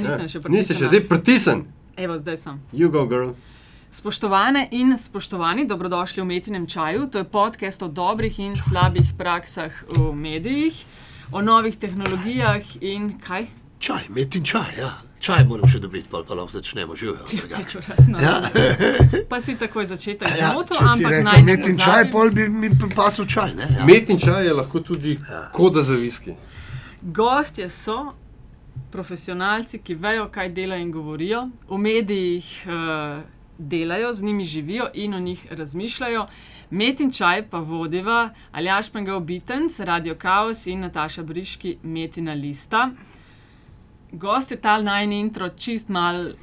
Nisem še Nisi še, dej pritisn. Evo, zdaj sem. You go, girl. Spoštovane in spoštovani, dobrodošli v Metinem čaju. To je podcast o dobrih in slabih praksah v medijih, o novih tehnologijah in kaj? Čaj, metin čaj, ja. Čaj moram še dobiti, pa, pa lahko začnemo. Peč uradno. Ja. Pa si takoj začetek Ja, si ampak rekel naj ne metin čaj, pol bi mi pasel čaj. Ne? Ja. Met in čaj je lahko tudi koda za viski. Gostje so profesionalci, ki vejo, kaj delajo in govorijo, v medijih uh, delajo, z njimi živijo in o njih razmišljajo. Met in čaj pa vodiva Aljaš Pengal Bitenc, Radio Chaos in Nataša Briški, Metina Lista. Gost je ta najni intro čist mal eh,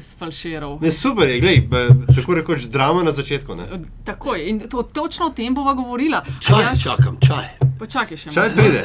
sfalširal. Ne, super je, glej, b- tako rekoč drama na začetku. Ne? Od- Takoj, in to, točno o tem bova govorila. Čaj, Aljaž, čakam, čaj. počakaj še Čaj pride.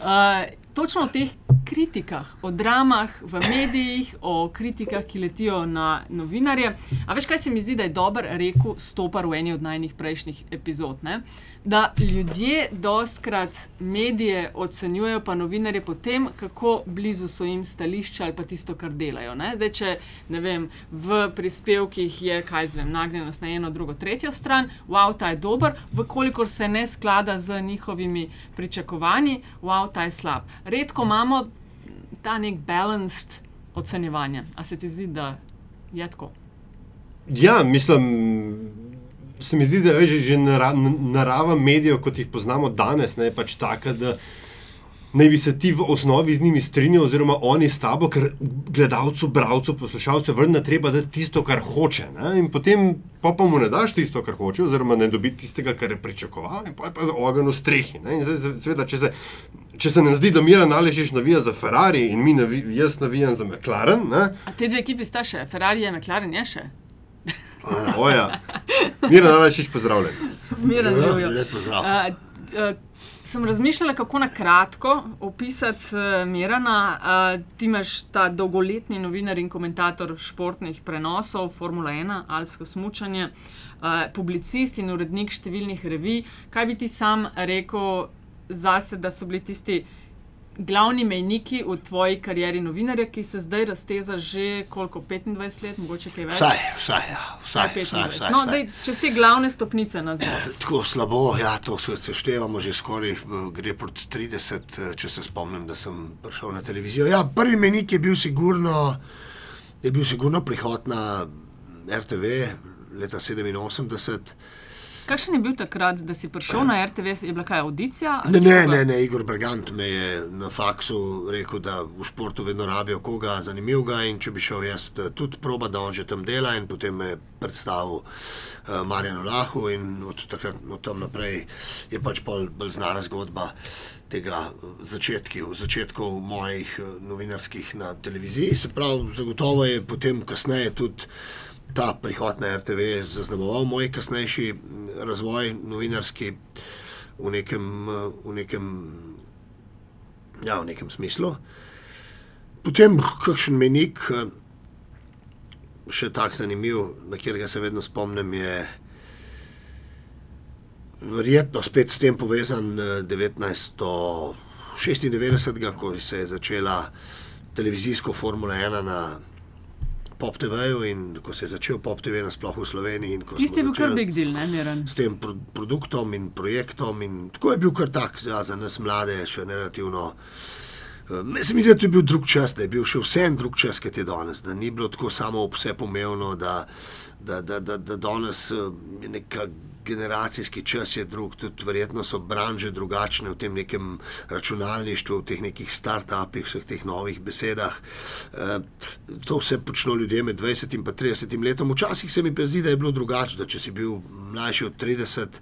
Uh, točno o teh kritikah, o dramah v medijih, o kritikah, ki letijo na novinarje. A veš, kaj se mi zdi, da je dober rekel Stopar v eni od najnih prejšnjih epizod? Ne? Da ljudje dostkrat medije ocenjujejo, pa novinarje po tem, kako blizu so jim stališča ali pa tisto, kar delajo. Ne? Zdaj, če ne vem, v prispevkih je, kaj zvem, nagnjenost na eno, drugo, tretjo stran, wow, ta je dober, vkolikor se ne sklada z njihovimi pričakovanji, wow, ta je slab. Redko imamo ta nek balanced ocenjevanje. A se ti zdi, da je tako? Ja, mislim, se mi zdi, da je že, že narava medijev, kot jih poznamo danes, ne, je pač taka, da naj bi se ti v osnovi z njimi strinjal, oziroma oni s tabo, ker gledalcu, bralcu, poslušalcu vrna treba dati tisto, kar hoče. Ne, in potem pa, pa mu ne daš tisto, kar hoče, oziroma ne dobi tistega, kar je pričakoval, in pa je pa ogenj v strehi. Seveda, če se. Če se nam zdi, da Mira Naležiš navija za Ferrari in mi navi, jaz navijam za McLaren, ne, A te dve ekipi sta še, Ferrari je McLaren je še. oja. Mira Naležiš, pozdravljen. Miren Ja, lep pozdrav. Uh, uh, sem razmišljala, kako na kratko opisati uh, Mirana. Uh, ti imaš ta dolgoletni novinar in komentator športnih prenosov, Formula 1, Alpsko smučanje, uh, publicist in urednik številnih revij. Kaj bi ti sam rekel zase, da so bili tisti glavni mejniki v tvoji karieri novinarja, ki se zdaj razteza že koliko 25 let, mogoče kaj več? Vsaj, vsaj, ja. vsaj, vsaj, 25. vsaj, No, vsaj. daj, čez te glavne stopnice nazaj. Tako slabo, ja, to se seštevamo že skoraj, v- gre proti 30, eh, če se spomnim, da sem prišel na televizijo. Ja, prvi menik je bil sigurno, je bil sigurno prihod na RTV leta 87. Kakšen je bil takrat, da si prišel na RTV, je bila kaj audicija? Ne, ne, ne, ne, Igor Brgant me je na faksu rekel, da v športu vedno rabijo koga zanimivega in če bi šel jaz eh, tudi proba, da on že tam dela in potem me predstavil uh, Marjanu Lahu in od takrat od tam naprej je pač pol bolj znana zgodba tega eh, začetkov, začetkov mojih novinarskih na televiziji. Se pravi, zagotovo je potem kasneje tudi ta prihod na RTV zaznamoval moj kasnejši razvoj novinarski v nekem, eh, v nekem, ja, v nekem smislu. Potem kakšen menik, eh, še tako zanimiv, na katerega se vedno spomnim, je verjetno spet s tem povezan eh, 1996, ko se je začela televizijsko Formula 1 na Pop TV-ju in ko se je začel Pop TV nasploh v Sloveniji. Tisti je bil kar big deal, ne miren. s tem pro produktom in projektom. In tako je bil kar tak, ja, za nas mlade, še relativno. eh, Meni se mi zdi, da je bil drug čas, da je bil še vse en drug čas, kot je danes, da ni bilo tako samo vse pomembno, da, da, da, da, da danes eh, je neka generacijski čas je drug, tudi verjetno so branže drugačne v tem nekem računalništvu, v teh nekih start-upih, vseh teh novih besedah. Eh, To vse počno ljudje med 20 in pa 30 letom. Včasih se mi pa zdi, da je bilo drugače, da če si bil mlajši od 30,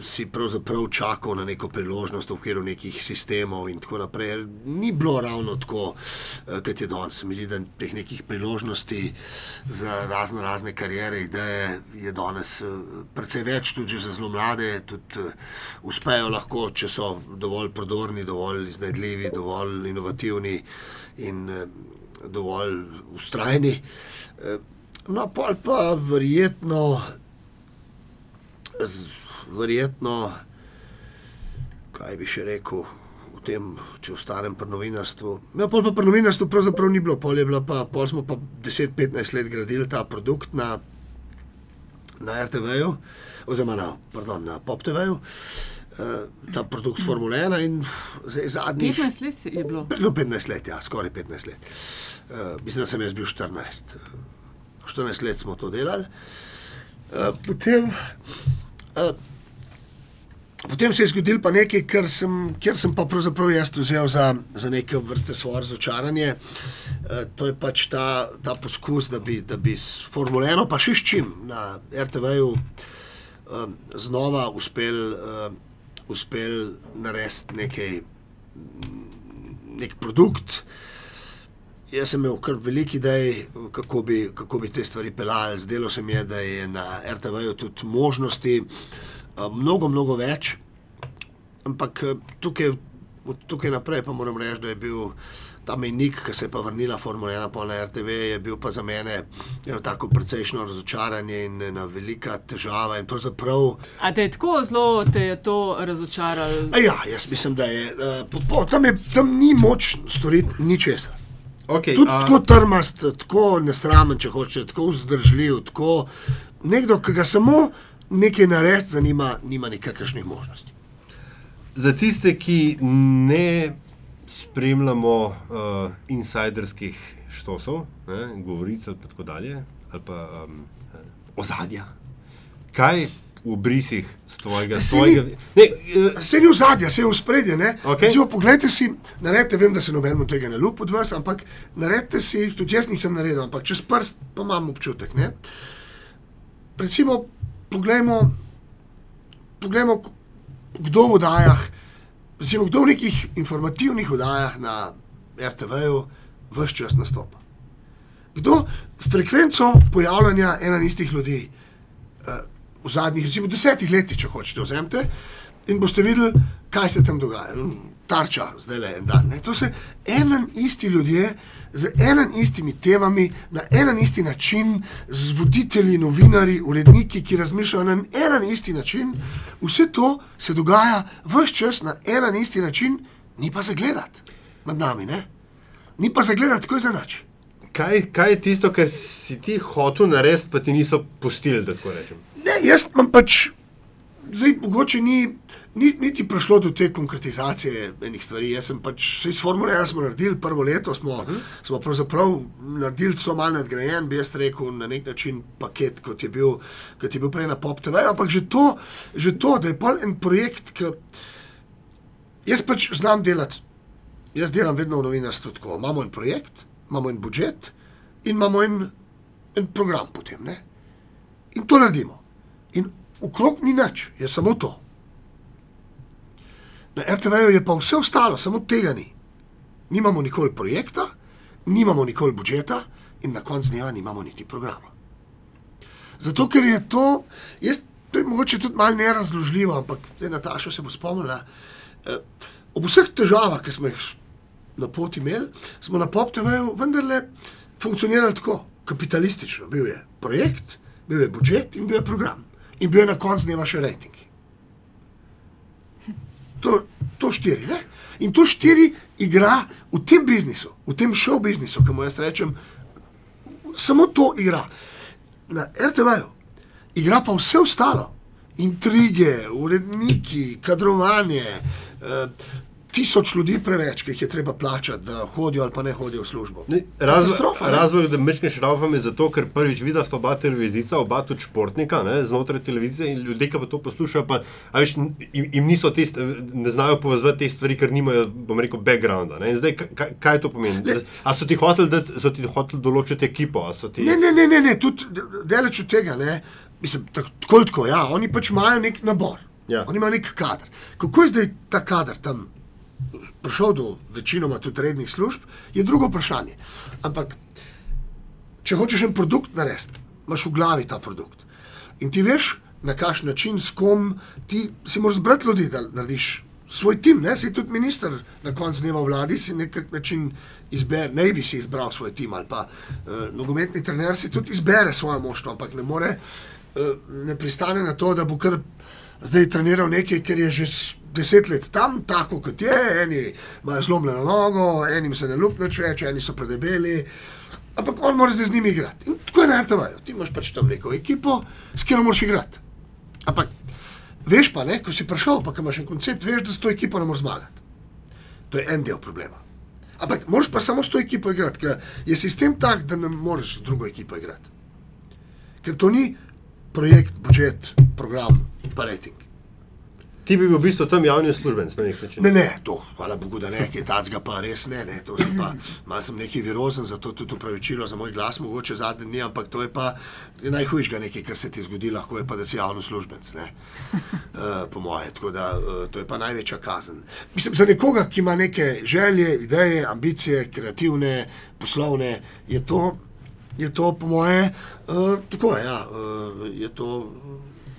si pravzaprav čakal na neko priložnost v okviru nekih sistemov in tako naprej. Ni bilo ravno tako, eh, kot je danes. Mi zdi, da teh nekih priložnosti za razno razne karijere, ideje je danes eh, precej več, tudi za zelo mlade, tudi eh, uspejo lahko, če so dovolj prodorni, dovolj iznajdljivi, dovolj inovativni in dovolj ustrajni. No, pa verjetno z- verjetno, kaj bi še rekel, v potem, če ostanem pri novinarstvu. Ja, pol pa pri novinarstvu pravzaprav ni bilo, pol, je bila pa, pol smo pa 10-15 let gradili ta produkt na, na RTV-ju, oziroma na, pardon, na Pop TV-ju. Uh, ta produkt Formule 1 in zdaj zadnjih 15 let je bilo. No, 15 let, ja, skoraj 15 let. Uh, mislim, da sem jaz bil 14. Uh, 14 let smo to delali. Uh, potem, uh, potem se je zgodilo pa nekaj, kar sem, kjer sem pa pravzaprav jaz vzel za, za neke vrste svoje razočaranje. Uh, to je pač ta, ta poskus, da bi, da bi s Formulo 1, pa še s čim na RTV-ju um, znova uspel, um, uspel narediti nekaj nek produkt. Jaz sem imel kar veliko idej, kako bi, kako bi te stvari pelali. Zdelo se mi je, da je na RTV-ju tudi možnosti mnogo, mnogo več. Ampak a, tukaj, od tukaj naprej pa moram reči, da je bil ta mejnik, ki se je pa vrnila Formula 1 pol na RTV, je bil pa za mene eno tako precejšno razočaranje in ena velika težava. In pravzaprav A te je tako zelo te je to razočaralo? A ja, jaz mislim, da je, uh, po, po, tam, je tam ni moč storiti ničesar. Okay, Tudi tako trmast, tako nesramen, če hočeš, tako vzdržljiv, tako nekdo, ki ga samo nekaj naredi, zanima, nima nikakršnih možnosti. Za tiste, ki ne spremljamo uh, insiderskih štosov, ne, govoric ali tako dalje, ali pa um, ozadja, kaj v brisih z tvojega Se svojega. Ne, uh, Vse ni v zadju, vse je. Okej. Okay. Poglejte si, naredite, vem, da se nobenemu tega ne lupi od vas, ampak naredite si, tudi jaz nisem naredil, ampak čez prst pa imam občutek. Ne? Recimo, poglejmo, poglejmo, kdo v oddajah, recimo, kdo v nekih informativnih oddajah na RTV-ju vse čas nastopa. Kdo frekvenco pojavljanja ena in istih ljudi v zadnjih, recimo, desetih letih, če hočete, vzemite in boste videli, kaj se tam dogaja. Tarča, zdaj le en dan. Ne? To so en in isti ljudje z enim istimi temami, na en in isti način, z voditelji, novinari, uredniki, ki razmišljajo na en in isti način. Vse to se dogaja vse čas na en in isti način, ni pa za gledati med nami, ne? ni pa za gledati, tako je za nič. kaj, kaj je tisto, kar si ti hotel narediti, pa ti niso pustili, da tako rečem? Ne, jaz imam pač, zdaj mogoče ni, ni niti prišlo do te konkretizacije enih stvari. Jaz sem pač, vse iz Formule 1 smo naredili, prvo leto smo, uh -huh. smo pravzaprav naredili so mal nadgrajen, bi jaz rekel, na nek način paket, kot je bil, kot je bil prej na Pop TV. Ampak že to, že to da je pol en projekt, ki jaz pač znam delati. Jaz delam vedno v novinarstvu tako. Imamo en projekt, imamo en budžet in imamo en, en program potem. Ne? In to naredimo. In okrog ni nič, je samo to. Na RTV-ju je pa vse ostalo, samo tega ni. Nimamo nikoli projekta, nimamo nikoli budžeta in na koncu dneva nimamo niti programa. Zato, ker je to, jaz, to je mogoče tudi malo nerazložljivo, ampak zdaj Nataša se bo spomnila. Eh, ob vseh težavah, ki smo jih na poti imeli, smo na Pop TV-ju vendarle funkcionirali tako, kapitalistično. Bil je projekt, bil je budžet in bil je program. In bil je na koncu dneva še rejting. To, to štiri. Ne? In to štiri igra v tem biznisu, v tem šov biznisu, ki mu jaz rečem, samo to igra. Na RTV-ju igra pa vse ostalo. Intrige, uredniki, kadrovanje, eh, tisoč ljudi preveč, ki jih je treba plačati, da hodijo ali pa ne hodijo v službo. Ne, Razlog, razlog, da mečkeš šraufam je zato, ker prvič vidiš oba televizijca, oba tudi športnika ne, znotraj televizije in ljudje, ki pa to poslušajo, pa veš, jim, jim niso te, st- ne znajo povezati te stvari, ker nimajo, bom rekel, backgrounda. Ne. In zdaj, ka- kaj, kaj to pomeni? Le- A so ti hoteli, da so ti hoteli določiti ekipo? Ti... Ne, ne, ne, ne, ne tudi de- daleč od tega. Ne. Mislim, tak- tako tako, ja, oni pač imajo nek nabor, Ja. oni imajo nek kader. Kako je zdaj ta kader tam prišel do večinoma tudi rednih služb, je drugo vprašanje. Ampak, če hočeš en produkt narediti, imaš v glavi ta produkt. In ti veš, na kakšen način, s kom ti si moraš zbrati ljudi, da narediš svoj tim. Ne? Si tudi minister na koncu dneva v vladi, si na nek način izbere, ne bi si izbral svoj tim ali pa uh, nogometni trener si tudi izbere svojo moštvo, ampak ne more, uh, ne pristane na to, da bo kar zdaj treniral nekaj, ker je že deset let tam, tako kot je, eni imajo zlomljeno nogo, enim se ne lupne več, eni so predebeli. Ampak on mora zdaj z njimi igrati. In tako je na RTV. Ti imaš pač tam neko ekipo, s katero moraš igrati. Ampak veš pa, ne, ko si prišel, pa imaš en koncept, veš, da s to ekipo ne moreš zmagati. To je en del problema. Ampak moraš pa samo s to ekipo igrati, ker je sistem tak, da ne moreš z drugo ekipo igrati. Ker to ni projekt, budžet, program, pa rating. Ti bi bil v bistvu tam javni uslužbenc na nek način. Ne, ne, to, hvala Bogu, da ne, kaj tacga pa res ne, ne, to sem pa, malo sem neki virozen, zato tudi upravičilo za moj glas, mogoče zadnji dni, ampak to je pa najhujšega nekaj, kar se ti zgodi, lahko je pa, da si javni službenc, ne, uh, po moje, tako da uh, to je pa največja kazen. Mislim, za nekoga, ki ima neke želje, ideje, ambicije, kreativne, poslovne, je to, je to po moje, uh, tako je, ja, uh, je to,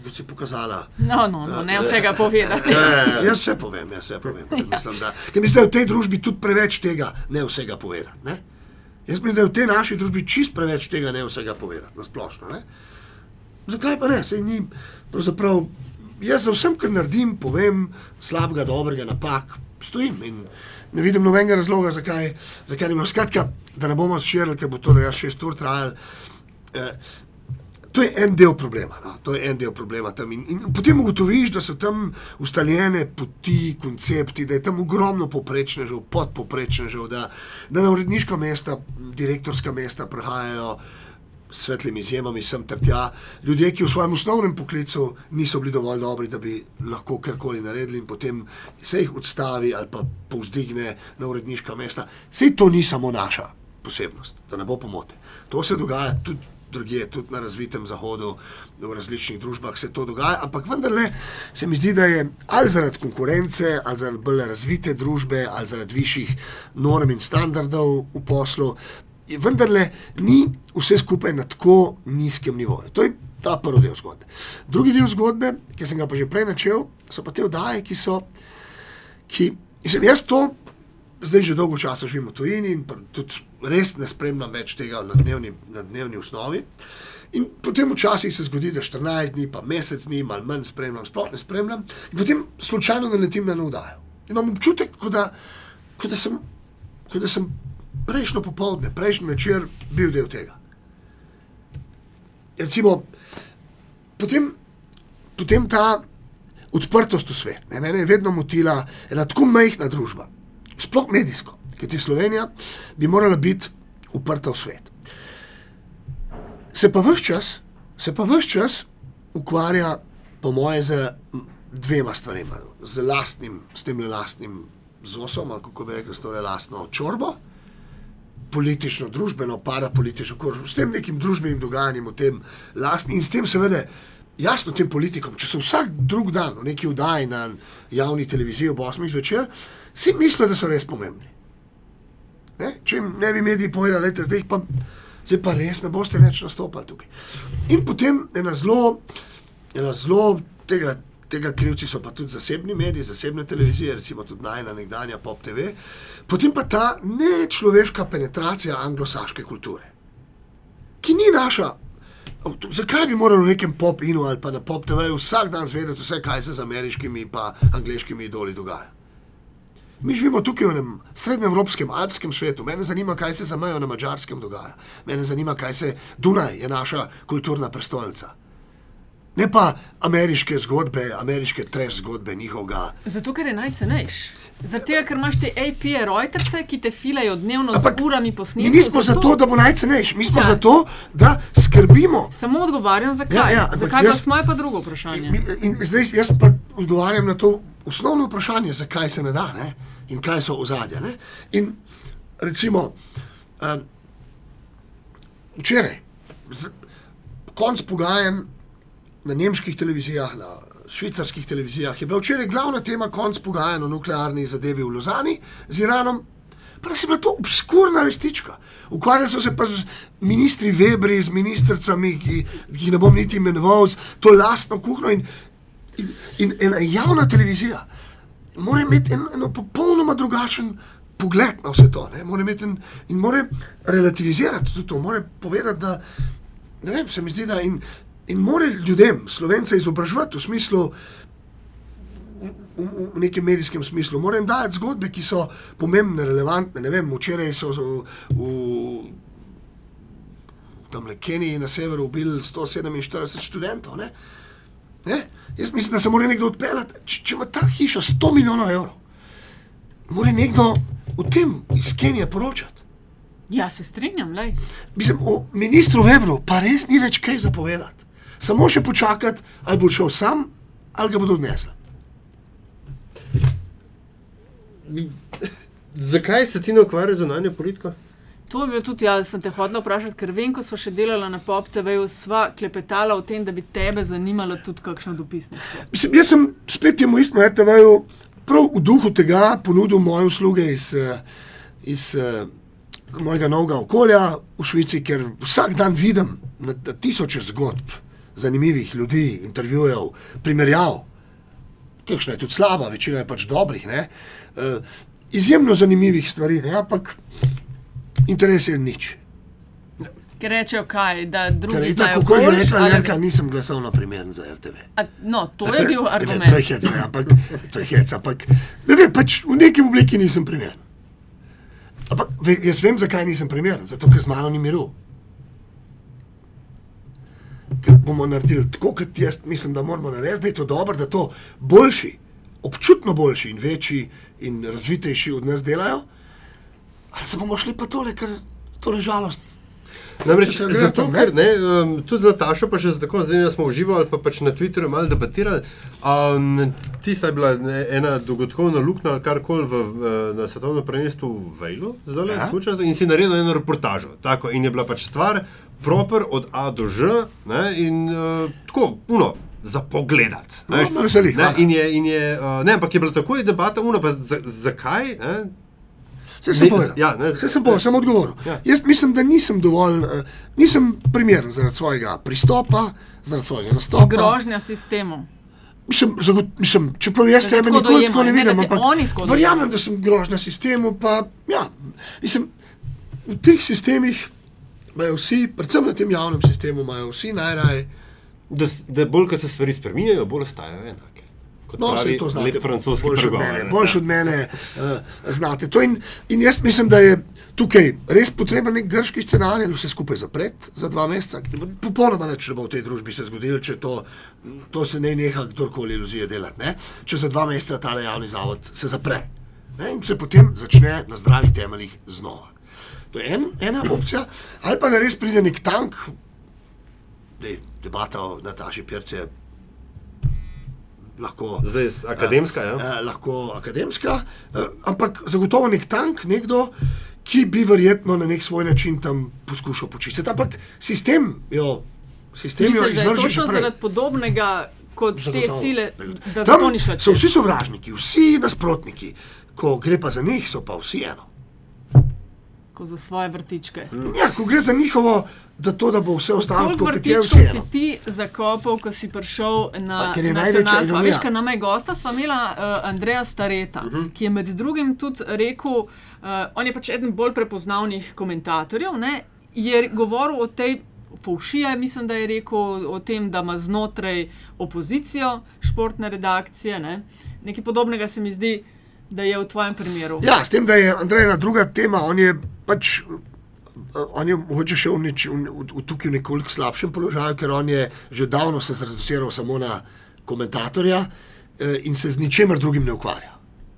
kot si pokazala. No, no, no, ne vsega povedati. Ja, jaz vse povem, jaz vse povem. Ker Mislim, da, ker mislim, da je v tej družbi tudi preveč tega, ne vsega povedati. Ne? Jaz mislim, da je v tej naši družbi čist preveč tega, ne vsega povedati, na splošno. Ne? Zakaj pa ne? Sej ni, pravzaprav, jaz za vsem, kar naredim, povem slabega, dobrega, napak, stojim in ne vidim nobenega razloga, zakaj, zakaj ne bomo. Skratka, da ne bomo širili, ker bo to drugače šest ur trajalo. Eh, To je en del problema. No? To je en del problema tam. In, in potem ugotoviš, da so tam ustaljene poti, koncepti, da je tam ogromno poprečnežev, podpoprečnežev, da, da na uredniška mesta, direktorska mesta prihajajo svetlimi izjemami sem ter tja. Ljudje, ki v svojem osnovnem poklicu niso bili dovolj dobri, da bi lahko karkoli naredili, in potem se jih odstavi ali pa povzdigne na uredniška mesta. Sej to ni samo naša posebnost, da ne bo pomote. To se dogaja tudi drugje, tudi na razvitem zahodu, v različnih družbah se to dogaja, ampak vendarle se mi zdi, da je ali zaradi konkurence, ali zaradi bolj razvite družbe, ali zaradi višjih norm in standardov v poslu, vendarle ni vse skupaj na tako nizkem nivoju. To je ta prvi del zgodbe. Drugi del zgodbe, ki sem ga pa že prej načel, so pa te oddaje, ki so, ki, mislim, jaz to zdaj že dolgo časa živim v tujini in tudi res ne spremljam več tega na dnevni, na dnevni osnovi. In potem včasih se zgodi, da 14 dni, pa mesec dni, malo manj spremljam, sploh ne spremljam, in potem slučajno naletim na navdajo. Imam občutek, kot da, kot da, sem, kot da sem prejšnjo popoldne, prejšnji večer bil del tega. Recimo, potem, potem ta odprtost v svet. Ne, mene je vedno motila ena tako majhna družba, sploh medijsko, ker ti Slovenija bi morala biti uprta v svet. Se pa vse čas, se pa vse čas ukvarja, po moje, z dvema stvarema. Z lastnim, s tem le lastnim zosom, ali kako bi rekel, s to le lastno čorbo, politično, družbeno, parapolitično, kožo, s tem nekim družbenim dogajanjem, v tem lastnim in s tem seveda. Jasno, tem politikom, če so vsak drug dan v neki vdaji na javni televiziji ob 8 zvečer, si mislijo, da so res pomembni. Ne? Če jim ne bi mediji povedali, da zdaj pa, zdaj pa res ne boste več nastopali tukaj. In potem ena zelo, ena zelo tega, tega krivci so pa tudi zasebni mediji, zasebne televizije, recimo tudi najna nekdanja Pop TV, potem pa ta nečloveška penetracija anglosaške kulture, ki ni naša. Zakaj bi morali v nekem pop-inu ali pa na pop TV-ju vsak dan zvedeti vse, kaj se z ameriškimi in angliškimi idoli dogaja? Mi živimo tukaj v enem srednjeevropskem, alpskem svetu. Mene zanima, kaj se za mejo na mačarskem dogaja. Mene zanima, kaj se Dunaj je naša kulturna prestolnica. Ne pa ameriške zgodbe, ameriške treš zgodbe njihovega. Zato, ker je najcenejši. Zato, ker imaš te AP Reuters, ki te filajo dnevno Ampak z urami Mi posnetkov. nismo zato, da bo najcenejši, mi smo Ja. zato, da skrbimo. Samo odgovarjam, zakaj. Ja, ja, ampak zakaj jaz- smo je pa drugo vprašanje. In, in zdaj jaz pa odgovarjam na to osnovno vprašanje, zakaj se ne da ne? in kaj so ozadja. ne. In recimo, um, včeraj, z- konc pogajanj na nemških televizijah, na švicarskih televizijah, je bila včeraj glavna tema konc pogajanj o nuklearni zadevi v Lozani z Iranom. Pa res je bila to obskurna vestička. Ukvarjali so se pa z ministri Webri, z ministricami, ki, ki jih ne bom niti imenoval, z to lastno kuhno. In, in, in ena javna televizija mora imeti en, eno popolnoma drugačen pogled na vse to. ne. Mora imeti en, in mora relativizirati tudi to, mora povedati, da ne vem, se mi zdi, da in In more ljudem, slovence, izobraževati v smislu, v, v, v nekem medijskem smislu, mora jim dajati zgodbe, ki so pomembne, relevantne. Ne vem, včeraj so v, v tam le Keniji na severu ubili 147 študentov. Ne? Ne? Jaz mislim, da se mora nekdo odpeljati. Če, če ima ta hiša 100 milijonov evrov, mora nekdo o tem iz Kenije poročati. Ja, se strinjam, lej. Mislim, o ministru Webru pa res ni več kaj zapovedati. Samo še počakati, ali bo šel sam, ali ga bodo odnesli. Zakaj se ti ne ukvarjaš z zunanjo politiko? To je bil tudi jaz, sem te hodila vprašati, ker vem, ko smo še delali na Pop TV-ju, sva klepetala o tem, da bi tebe zanimalo tudi kakšno dopisnico. Mislim, jaz sem spet temu istemu RTV-ju prav v duhu tega ponudil moje usluge iz, eh, iz uh, mojega novega okolja v Švici, ker vsak dan vidim na, na tisoče zgodb, zanimivih ljudi, intervjujev, primerjav. Kakšna je tudi slaba, večina je pač dobrih. Uh, izjemno zanimivih stvari, ne? ampak interes je nič. Ker rečejo, kaj, da Ker drugi je znajo tako, kot je rekla ali- Jerka, nisem glasoval primeren za RTV. A, No, to je bil Ne, argument. To je hec, ne, ampak, to je hec, ampak ne vem, pač v neki obliki nisem primeren. Ampak jaz vem, zakaj nisem primeren, zato ker z mano ni miru. Ker bomo naredili tako, kot jaz mislim, da moramo narediti, da je to dobro, da to boljši, občutno boljši in večji in razvitejši od nas delajo. Ali se bomo šli pa tole, ker tole žalost. Namreč, zato, tam, ne? ker ne, um, tudi za Tašo, pa še za tako, zdaj da smo uživali, pa pač na Twitterju malo debatirali. Um, tista je bila ne, ena dogodkovna luknja ali v, v, na svetovnem prvenstvu v Vejlu, zdaj Ja. le, in si naredil eno reportažo. Tako, in je bila pač stvar proper od A do Ž, ne, in uh, tako, uno. Za pogled. No, hvala. in je, in je, uh, ne, ampak je bila takoj debata, uno, pa za, zakaj? Ne, Vse sem Ne, povedal. ja, ne, Vse sem povedal, sem odgovoril. Ja. Jaz mislim, da nisem dovolj, eh, nisem primeren zaradi svojega pristopa, zaradi svojega nastopa. Grožnja sistemu. Mislim, zagot, mislim, čeprav jaz sebe nikoli tako ne ne, vidim, te ampak verjamem, da sem grožnja sistemu. Pa, ja, mislim, v teh sistemih imajo vsi, predvsem na tem javnem sistemu, imajo vsi najraje. Da, da bolj, ko se stvari spremenjajo, bolj ostajajo enake. Kot No, pravi to znate. francoski boljše od pregovor, mene, ne. boljše od mene uh, znate. To in, in jaz mislim, da je tukaj res potreben nek grški scenarij, ali vse skupaj zapreti za dva meseca. Popolnoma nič ne bo v tej družbi se zgodilo, če to, to se ne neha kdorkoli iluzije delati. Ne? Če za dva meseca ta javni zavod se zapre ne? in se potem začne na zdravih temeljih znova. To je en, ena opcija, ali pa da res pride nek tank, Dej, debata o Nataši Pirce lahko. Zdaj je akademska, ja. Eh, lahko akademska, eh, ampak zagotovo nek tank, nekdo, ki bi verjetno na nek svoj način tam poskušal počistiti. Ampak sistem jo, sistem jo Misliš, da je izvrže točno zaradi podobnega kot Zagotovo. te sile, da Tam zato ni šlo so vsi sovražniki, vsi nasprotniki, ko gre pa za njih, so pa vsi eno. Ko za svoje vrtičke. Ja, ko gre za njihovo, da to, da bo vse ostalo tako, kot je vse si eno. ti zakopal, ko si prišel na je ironija. Veš, ker nama je gosta, sva imela uh, Andreja Stareta, uh Mhm. -huh. ki je med drugim tudi rekel, uh, on je pač eden bolj prepoznavnih komentatorjev, ne, je govoril o tej. Faušija, mislim, da je rekel o tem, da ima znotraj opozicijo športne redakcije. Ne? Nekaj podobnega se mi zdi, da je v tvojem primeru. Ja, s tem, da je Andrej ena druga tema, on je pač. eh, On je mogoče še v, neč, v, v, tukaj v nekoliko slabšem položaju, ker on je že davno se zreduciral samo na komentatorja eh, in se z ničemer drugim ne ukvarja.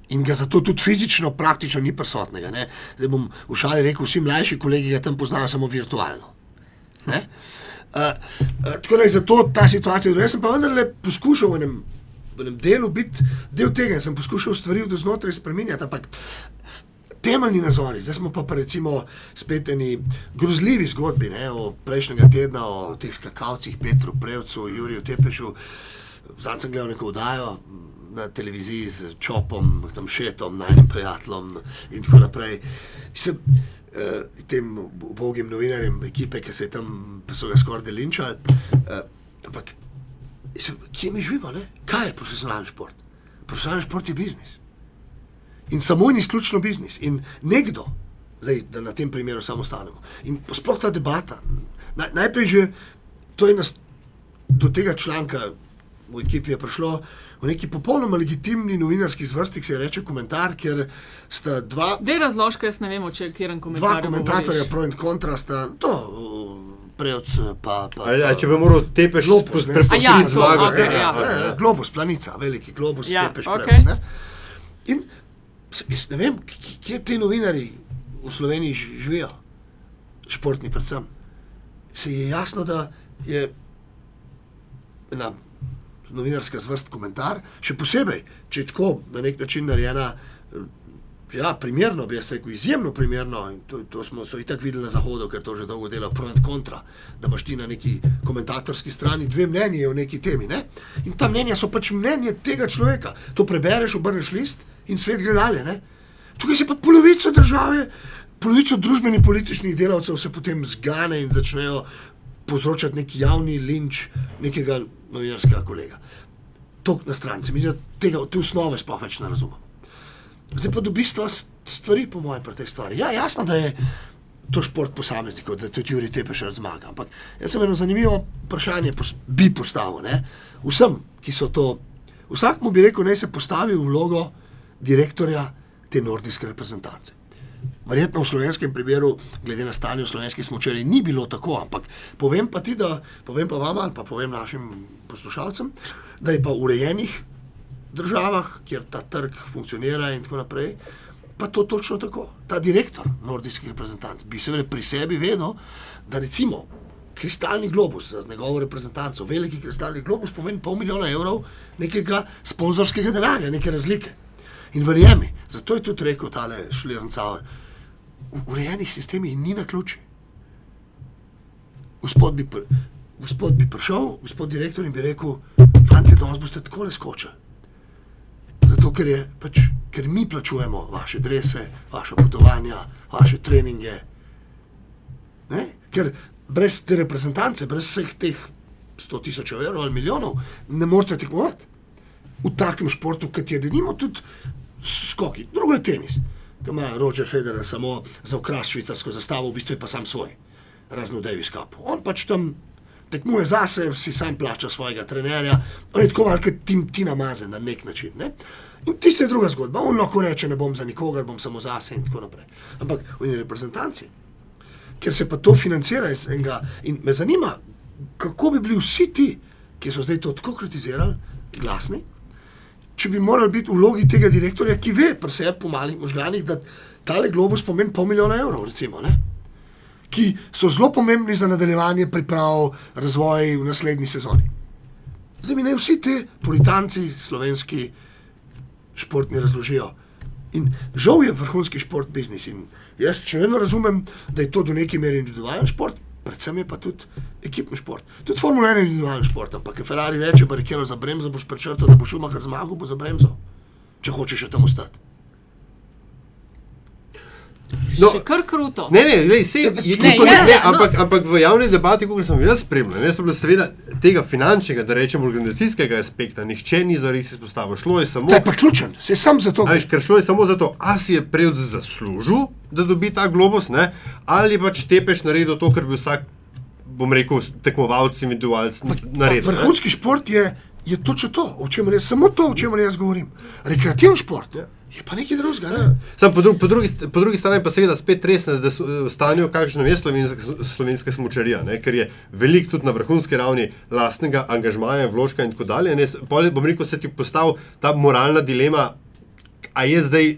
In ga zato tudi fizično praktično ni prisotnega. Ne? Zdaj bom v šali rekel, vsi mlajši kolegi ga tam poznajo samo virtualno. Ne? Uh, uh, tako da je zato ta situacija. Jaz sem pa vendarle poskušal v enem, v enem delu biti del tega, in sem poskušal stvari od znotraj spremenjati. Ampak temeljni nazori, zdaj smo pa, pa recimo spet eni grozljivi zgodbi ne, o prejšnjega tedna, o teh skakalcih, Petru Prevcu, Juriju Tepešu. Zadnjič sem gledal neko oddajo na televiziji z Čopom, tam Šetom, najnim prijateljem in tako naprej. Mislim, eh, tem ubogim novinarjem ekipe, ki se je tam pa so ga skoraj delinčali. Eh, ampak, mislim, kje mi živimo? Ne? Kaj je profesionalni šport? Profesionalni šport je biznis. In samo in izključno biznis. In nekdo, zdaj, da na tem primeru samo ostanemo. In sploh ta debata. Naj, najprej že to je nas, do tega članka v ekipi je prišlo v neki popolnoma legitimni novinarski zvrsti, se je reče komentar, kjer sta dva, Dej razložka, jaz ne vem, o če kjer komentar. dva komentatorja pro in kontra, sta to, prejot pa. pa, A, a, pa če bi moral tepeš Globus, ne. prepustiti A ja, okej, ne, ja. a, Ne, ja. globus, planica, veliki globus, Ja, ja, tepeš okay. preveč. In jaz ne vem, kje ti novinari v Sloveniji živijo, športni predvsem. Se je jasno, da je ena novinarska zvrst komentar, še posebej, če je tako na nek način narejena. eh, Ja, primerno, bi jaz rekel, izjemno primerno. To, to smo so itak videli na Zahodu, ker to že dolgo dela pro in kontra. Da imaš ti na neki komentatorski strani dve mnenji o neki temi. Ne? In ta mnenja so pač mnenje tega človeka. To prebereš, obrneš list in svet gre dalje. Ne? Tukaj se pa polovica države, polovica družbenih političnih delavcev se potem zgane in začnejo povzročati neki javni linč nekega novinarskega kolega. To na stranci, mi tega, te osnove sploh več ne razumemo. Zdaj pa do bistva s- stvari, po mojem, pri tej stvari. Ja, jasno, da je to šport posameznikov, da tudi Juri Tepeš rad zmaga. Ampak jaz sem eno zanimivo vprašanje pos, bi postavil ne? vsem, ki so to. Vsak mu bi rekel, naj se postavi v vlogo direktorja te nordijske reprezentance. Verjetno v slovenskem primeru, glede na stanje v slovenski smočeri, ni bilo tako, ampak povem pa ti, da povem pa vam ali pa povem našim poslušalcem, da je pa v urejenih državah, kjer ta trg funkcionira in tako naprej, pa to točno tako. Ta direktor nordijskih reprezentanc bi seveda pri sebi vedel, da recimo kristalni globus za njegovo reprezentanco, veliki kristalni globus pomeni pol milijona evrov nekega sponzorskega denarja, neke razlike. In verjemi, zato je tudi rekel tale Šlirncauer, v urejenih sistemih ni na ključi. Gospod bi, pr, gospod bi prišel, gospod direktor in bi rekel, fanti, danes boste tako le skočili. Zato, ker, je, pač, ker mi plačujemo vaše drese, vaše potovanja, vaše treninge. Ne? Ker brez te reprezentance, brez vseh teh 100 tisoč evrov ali milijonov, ne morete tekmovati v takem športu, kot je denimo tudi skoki. Drugo je tenis, ki ima Roger Federer samo za okras švicarsko zastavo, v bistvu je pa sam svoj, razno Davis Cup. On pač tam tekmuje zase, si sam plača svojega trenerja, on je tako malo kot Tim, Tina Maze na nek način. Ne? In ti se je druga zgodba, on lahko reče, ne bom za nikogar, bom samo zase in tako naprej. Ampak v eni reprezentanci, ker se pa to financira iz enega. In me zanima, kako bi bili vsi ti, ki so zdaj to tako kritizirali, glasni, če bi morali biti v vlogi tega direktorja, ki ve, pri sebi po malih možganih, da tale globus pomeni pol milijona evrov, recimo, ne? ki so zelo pomembni za nadaljevanje priprav, razvoj v naslednji sezoni. Zdaj mi naj vsi ti puritanci, slovenski športni razložijo. In žal je vrhunski šport biznis. In jaz še vedno razumem, da je to do neke mere individualen šport, predvsem je pa tudi ekipni šport. Tudi Formula 1 je individualen šport, ampak Ferrari reče, barikiral za bremzo, boš prečrtal, da boš Schumacher zmagal, bo za bremzo, če hočeš še tam ostati. No, Še kar kruto. Ne, ne, ne, sej, je, je, Ne, to, je, ne, no. ampak, ampak v javni debati, kot sem jaz spremljal, ne, so bile seveda tega finančnega, da rečem organizacijskega aspekta, nihče ni zares izpostavil. Šlo je samo, je pa ključen, se sam za to. a veš, ker šlo je samo za to, a si je prej zaslužil, da dobi ta globus, ne, ali pač tepeš naredil to, kar bi vsak, bom rekel, tekmovalec, individualc naredil. ne. Vrhunski šport je, je točno to, o čemer jaz, samo to, o čemer jaz govorim. Rekreativni šport Ja. je pa nekaj drugega. Ne? Sam po, dru, po, drugi, po drugi strani pa seveda spet resne, da so v stanju, kakšno je slovenska, slovenska smočarija, ne? ker je veliko tudi na vrhunski ravni lastnega angažmaja, vložka in tako dalje. Ne? S- Pol, bom rekel, se ti postavi ta moralna dilema, a je zdaj,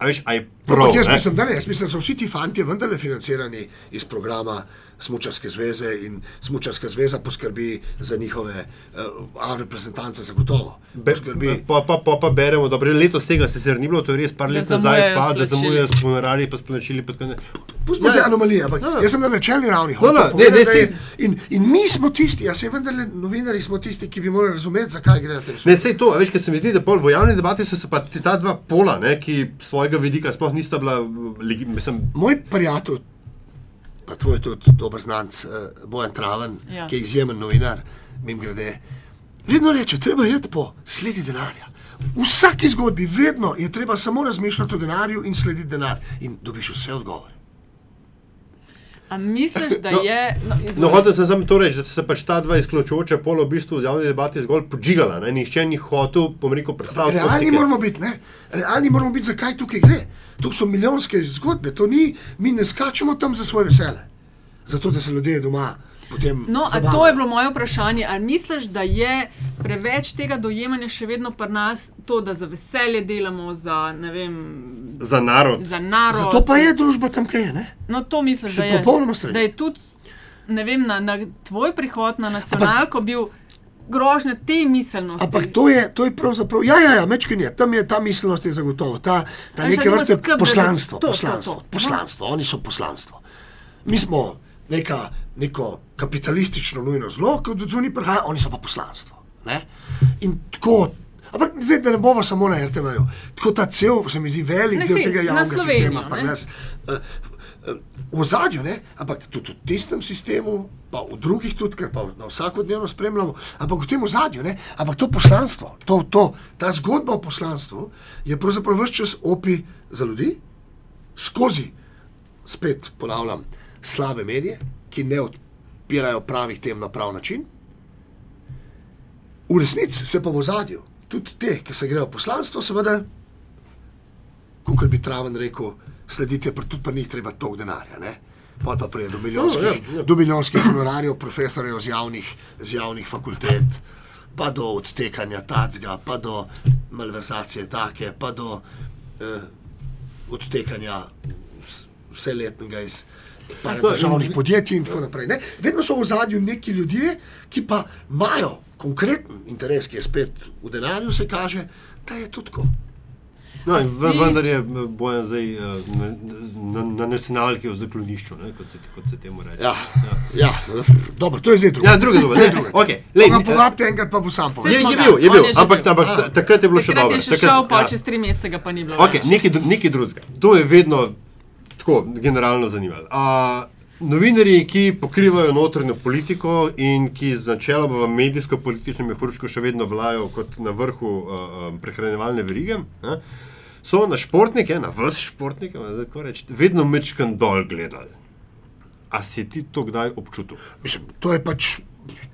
a veš, a je prav. Ampak jaz ne? mislim, da ne, jaz mislim, da so vsi ti fanti vendarle financirani iz programa Smučarske zveze in Smučarska zveza poskrbi za njihove uh, A reprezentance zagotovo. Be, Poskrbi. pa, pa, pa, pa beremo, da letos tega sicer ni bilo, to je res par let nazaj, pa da zamujajo s honorarji, pa s plačili. Pa, tako ne. Pustimo Ja. te anomalije, ampak No, no. jaz sem na načelni ravni. No, no, ne, povedati, ne, da je- In, in mi smo tisti, ja se vendarle novinari smo tisti, ki bi morali razumeti, zakaj gre na tem Ne, sej to, a veš, ker se mi zdi, da pol v javni debati so se pa ta dva pola, ne, ki svojega vidika sploh nista bila, mislim, Moj prijatelj, pa tvoj tudi dober znanc, uh, Bojan Traven, Ja. ja. ki je izjemen novinar, mim grede, vedno reče, treba je po sledi denarja. V vsaki zgodbi vedno je treba samo razmišljati o denarju in slediti denar in dobiš vse odgovore. A misliš, da No, je. No, No, izvoli. hotel sem samo to reči, da se pač ta dva izključujoča pola v bistvu v javni debati zgolj podžigala. Ne? Nihče ni hotel, bom rekel, predstaviti. Realni moramo biti, ne? Realni moramo biti, zakaj tukaj gre. To so milijonske zgodbe, to ni, mi ne skačemo tam za svoje vesele. Zato, da se ljudje doma potem. No, a zabavajo. to je bilo moje vprašanje. Ali misliš, da je preveč tega dojemanja še vedno pri nas, to, da za veselje delamo, za, ne vem, Za narod. za narod? Zato pa je družba tam, kaj je. Ne? No, to misliš, Se da je. popolnoma strinjam. Da je tudi, ne vem, na, na tvoj prihod na nacionalko bil grožnja te miselnosti. Ampak to je, to je pravzaprav, ja, ja, ja mečkin je, tam je ta miselnost je zagotovo, ta, ta neke vrste skrb, poslanstvo, to, to, poslanstvo, to. poslanstvo, oni so poslanstvo. Mi smo neka, neko kapitalistično nujno zlo, kot od zunaj prihaja, oni so pa poslanstvo. Ne? In tako, ampak zdaj, da ne bomo samo na RTV-ju, tako ta cel, se mi zdi, velik Ne, del tega javnega sistema, pa nas. Uh, v ozadju, ne? ampak tudi v tistem sistemu, pa v drugih tudi, ker pa na vsakodnevno spremljamo, ampak v tem ozadju, ne? ampak to poslanstvo, to, to, ta zgodba o poslanstvu je pravzaprav vse čas opi za ljudi, skozi, spet ponavljam, slabe medije, ki ne odpirajo pravih tem na prav način. V resnici se pa v ozadju, tudi te, ki se grejo poslanstvo, seveda, kot bi Traven rekel, sledite, pa tudi pa ni treba toliko denarja. Ne? Pol pa pride do milijonskih, ja, ja. do milijonskih honorarjev, profesorjev z javnih, z javnih fakultet, pa do odtekanja tacga, pa do malverzacije take, pa do eh, odtekanja vs- vseletnega iz No, državnih podjetij in tako naprej. Ne? Vedno so v zadju neki ljudje, ki pa imajo konkreten interes, ki je spet v denarju, se kaže, da je to tako. No, si- vendar je eh, bojan zdaj eh, na, na, na nacionalki v zaklonišču, ne, kot, se, kot se temu reče. Ja, ja. dobro, to je zdaj drugo. Ja. To je ne, druga. okej, lej, eh, povabite enkrat, pa bo sam Je, povedal. Je ga, bil, je bil, je ampak bil. ta, ta, takrat je bilo še Takrat dobro. je še šel, pa ja. čez tri mesece ga pa ni bilo. Okay, nekaj, nekaj drugega. To je vedno tako generalno zanimalo. A, Novinarji, ki pokrivajo notranjo politiko in ki z načeloma v medijsko-političnem mehurčku še vedno vlajo kot na vrhu uh, uh, prehranjevalne verige, ne, so na športnike, na vrst športnike, reči, vedno mečkan dol gledali. A si ti to kdaj občutil? Mislim, to je pač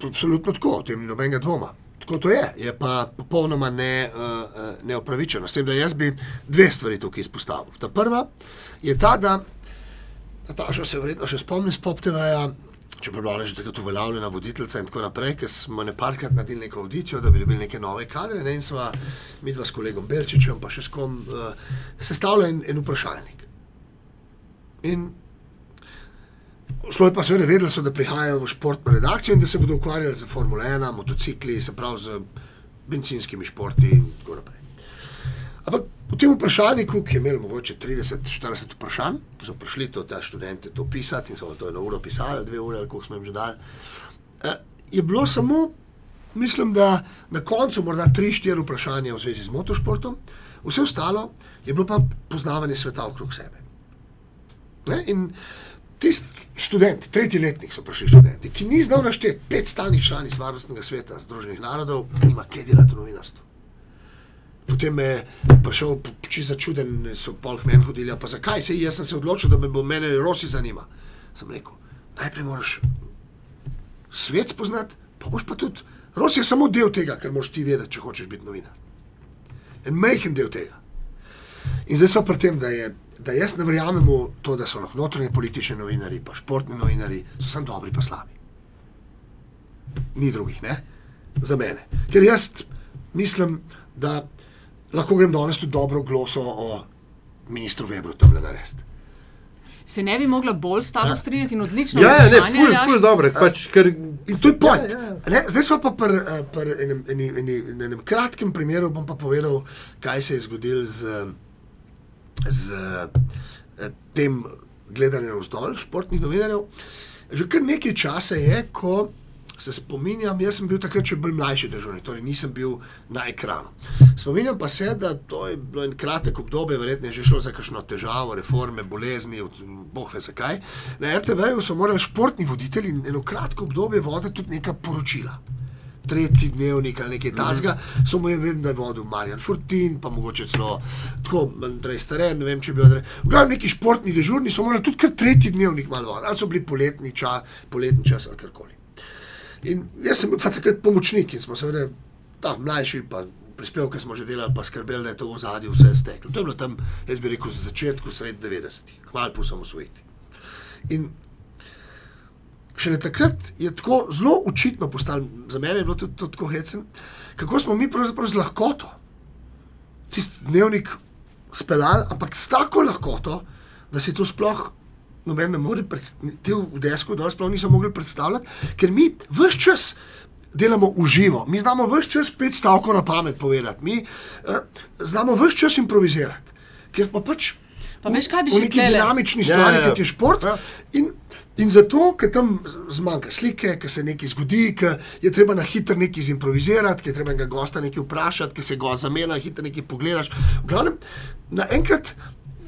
absolutno tako, o tem nobenega dvoma. Tako to je, je pa popolnoma ne, uh, neopravičeno. S tem, da jaz bi dve stvari tukaj izpostavil. Ta prva je ta, da Nataša se verjetno še spomni z PopTV-ja, čeprav bila že takrat uveljavljena voditeljica in tako naprej, ker smo ne parkrat naredili neko audicijo, da bi dobili neke nove kadre. Ne, in sva mi dva s kolegom Belčičem, pa še s kom, uh, sestavljali en, en vprašalnik. In Šlo je pa seveda, vedeli so, da prihajajo v športno redakcijo in da se bodo ukvarjali z Formule 1, motocikli, se pravi z benzinskimi športi in tako naprej. Ampak v tem vprašalniku, ki je imel mogoče 30-40 vprašanj, ki so prišli to te študente to pisati in so to eno uro pisali, dve ure, koliko smo jim že dali, eh, je bilo samo, mislim, da na koncu morda 3-4 vprašanja v zvezi z motošportom, vse ostalo je bilo pa poznavanje sveta okrog sebe. Ne? In tisti študent, tretji letnik so prišli študenti, ki ni znal našteti pet stalnih članic Varnostnega sveta Združenih narodov, nima kaj delati v novinarstvu. Potem je prišel čisto začuden, so pol meni hodili, "A pa zakaj se jaz sem se odločil, da me bo mene Rosi zanima. Sem rekel, najprej moraš svet spoznati, pa boš pa tudi. Rosi je samo del tega, kar moraš ti vedeti, če hočeš biti novinar. En majhen del tega. In zdaj smo pri tem, da, je, da jaz ne verjamem v to, da so lahko notranji politični novinari, pa športni novinari, so samo dobri, pa slabi. Ni drugih, ne? Za mene. Ker jaz mislim, da lahko grem danes tudi dobro gloso o ministru Webru tam le narediti. Se ne bi mogla bolj s tabo Ja. strinjati in odlično Ja, ja, ne, ful, ful dobro, pač, ker In to je point. Ja, ja. Ne, zdaj smo pa pri eh, pri enem, eni, eni, enem kratkem primeru, bom pa povedal, kaj se je zgodilo z, z eh, tem gledanjem vzdolj športnih novinarjev. Že kar nekaj časa je, ko se spominjam, jaz sem bil takrat še bolj mlajši državnik, torej nisem bil na ekranu. Spominjam pa se, da to je bilo en kratek obdobje, verjetno je že šlo za kakšno težavo, reforme, bolezni, boh ve zakaj. Na RTV-ju so morali športni voditelji eno kratko obdobje voditi tudi neka poročila. Tretji dnevnik ali nekaj tasga, samo jaz vem, da je vodil Marjan Fortin, pa mogoče celo tako, Andrej Staren, ne vem, če bi bil Andrej. V glavnem neki športni dežurni so morali tudi kar tretji dnevnik malo, ali so bili poletni čas, poletni čas ali karkoli. In jaz sem bil pa takrat pomočnik in smo seveda, ta mlajši, pa prispevke smo že delali, pa skrbeli, da je to v zadju vse steklo. To je bilo tam, jaz bi rekel, za začetku, sred 90-ih, kmalu po samosvojitvi. In šele takrat je tako zelo očitno postalo, za mene je bilo tudi to tako hecen, kako smo mi pravzaprav z lahkoto tisti dnevnik speljali, ampak s tako lahkoto, da si to sploh. Noben ne more predstavljati, v desku, da sploh niso mogli predstavljati, ker mi vse čas delamo v živo, mi znamo vse čas pet stavkov na pamet povedati, mi uh, znamo vse čas improvizirati, ker pa pač Pa veš, kaj bi v še neki tlele? dinamični Ja, stvari, ja, ja. kot je šport. Ja. In, in zato, ker tam zmanjka slike, ker se nekaj zgodi, ker je treba na hitro nekaj zimprovizirati, ker je treba enega gosta nekaj vprašati, ker se gosta zamenja, hitro nekaj pogledaš. V glavnem, naenkrat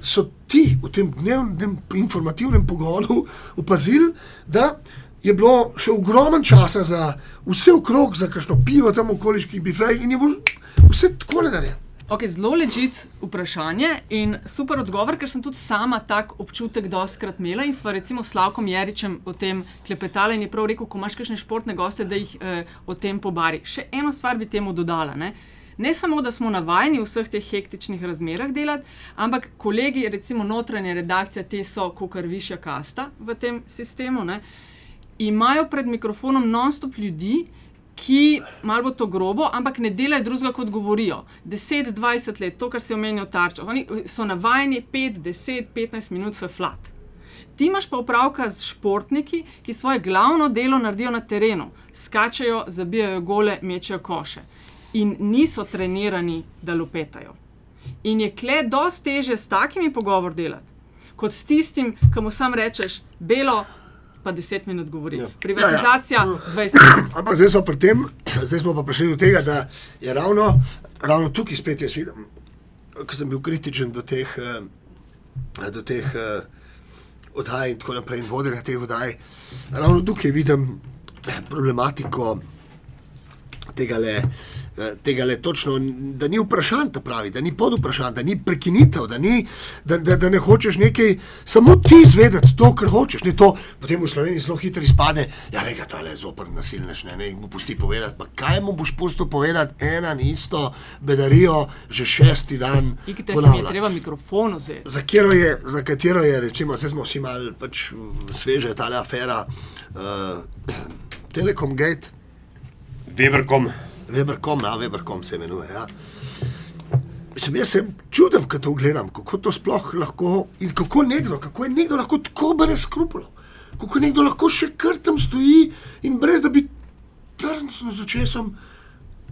so ti v tem dnevnem informativnem pogonu opazili, da je bilo še ogromno časa za vse okrog, za kakšno pivo tam okoliških bifejih in je bilo vse tako narejeno. Okay, zelo ležit vprašanje in super odgovor, ker sem tudi sama tak občutek doskrat imela in sva recimo s Slavkom Jeričem o tem klepetala in je prav rekel, ko imaš kakšne športne goste, da jih eh, o tem pobari. Še eno stvar bi temu dodala. Ne? Ne samo, da smo navajeni v vseh teh hektičnih razmerah delati, ampak kolegi, recimo notranja redakcija, te so kot višja kasta v tem sistemu, ne, imajo pred mikrofonom non-stop ljudi, ki, malo bo to grobo, ampak ne delajo drugega, kot govorijo. 10-20 let, to, kar se omenja v tarčah. Oni so navajeni 5, 10, 15 minut feflat. Ti imaš pa opravka z športniki, ki svoje glavno delo naredijo na terenu, skačejo, zabijajo gole, mečejo koše in niso trenirani, da lupetajo. In je kle dosti teže s takimi pogovor delati, kot s tistim, ki mu sam rečeš, belo, pa 10 minut govori. Ja. Privatizacija, ja, ja. 20 minut. Ampak zdaj smo pri tem, zdaj smo pa prišli do tega, da je ravno, ravno tukaj spet jaz vidim, ko sem bil kritičen do teh, eh, do teh eh, oddaj in tako naprej, in vodenja teh oddaj. Ravno tukaj vidim problematiko tega le. Tega le točno, da ni vprašanj, ta pravi, da ni pod vprašanj, da ni prekinitev, da, ni, da, da, da ne hočeš nekaj, samo ti izvedeti to, kar hočeš. Ne to, potem v Sloveniji zelo hitro izpade, da je ta le zoper nasilnež, ne, ne mu pusti povedati. Pa kaj mu boš pustil povedati, ena in isto bedarijo, že šesti dan. Je treba mikrofon vzeti. Za katero je, za katero je recimo, zdaj smo vsi malo pač, sveže, ta afera, uh, Telekom Gate. Weberkom. Weberkom, ja, Weberkom se imenuje. Ja. Mislim, jaz se čudim, ko to gledam, kako to sploh lahko in kako, nekdo, kako je nekdo lahko tako brez skrupulov, kako nekdo lahko še kar tam stoji in brez da bi trdno z očesom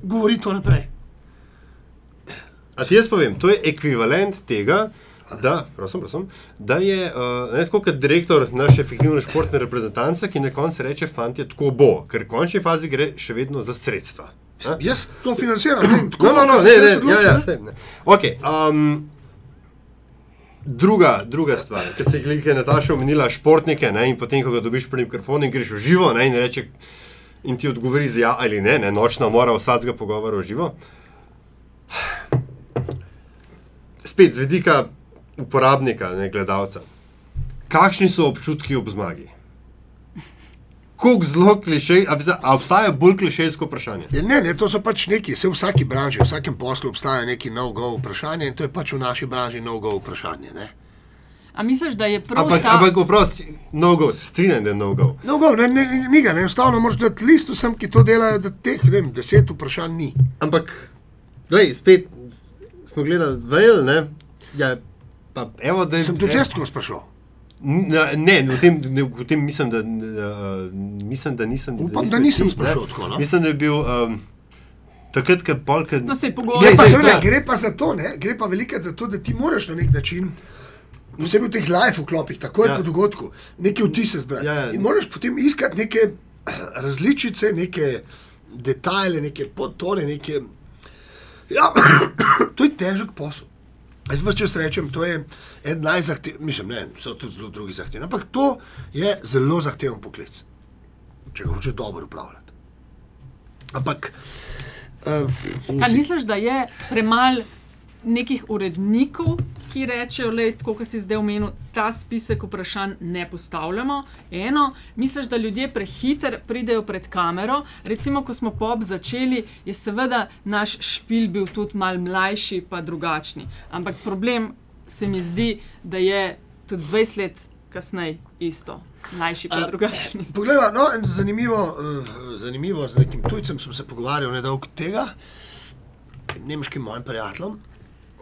govoril to naprej. A ti jaz povem, to je ekvivalent tega, da, prosim, prosim, da je uh, ne, tako kot direktor naše fiktivne športne reprezentance, ki na koncu reče: Fantje, tako bo, ker v končni fazi gre še vedno za sredstva. A? Jaz to financiram, ne, tako No, no, no, ne, ne, ja, odločil, ja, ne. sej, ne. Okay, um, druga, druga stvar, ki se je Nataša omenila, športnike, ne, in potem, ko ga dobiš pri mikrofonu in greš v živo, ne, in, reče, in ti odgovori z ja ali ne, ne nočna mora vsakega pogovora v živo. Spet z vidika uporabnika, ne gledalca. Kakšni so občutki ob zmagi? Kako zelo klišej, a, a obstaja bolj klišejsko vprašanje? Ja, ne, ne, to so pač neki, vse v vsaki branži, v vsakem poslu obstaja neki no-go vprašanje in to je pač v naši branži no-go vprašanje. Ne? A misliš, da je prav Ampak, ta... ampak oprosti, no go, strinjam, da je no go. No-go, ne, ne, ni ga, ne, enostavno moraš dati list vsem, ki to delajo, da teh ne vem, deset vprašanj ni. Ampak, gledaj, spet smo gledali Vejl, ne? Ja, pa evo, da je. Sem tudi jaz tako sprašal. Ne, ne, v tem, ne, v tem mislim, da, uh, mislim, da nisem. Upam, nisem da nisem sprašal tako, no. Mislim, da je bil um, takrat, ko polk. No, saj Je pogovor. pa zdaj, seveda, ja. gre pa za to, ne? gre pa velikrat za to, da ti moraš na nek način, posebej v teh live vklopih, takoj Ja. ja. po dogodku, neke vtise zbrati. Ja, ja. In moraš potem iskati neke različice, neke detajle, neke podtone, neke. Ja, to je težek posel. Jaz vse čas rečem, to je en najzahtevnejši, mislim, ne, so tudi zelo drugi zahtevni, ampak to je zelo zahteven poklic, če ga hočeš dobro upravljati. Ampak. Uh, Kaj misliš, da je premalo nekih urednikov, ki rečejo, da je tako, kot si zdaj omenil, ta spisek vprašanj ne postavljamo? Eno, misliš, da ljudje prehiter pridejo pred kamero. Recimo, ko smo pop začeli, je seveda naš špil bil tudi mal mlajši, pa drugačni. Ampak problem se mi zdi, da je tudi 20 let kasneje isto. Mlajši pa drugačni. Poglej, no, zanimivo, uh, zanimivo, z nekim tujcem sem se pogovarjal nedolgo tega, nemškim mojim prijateljem, eh,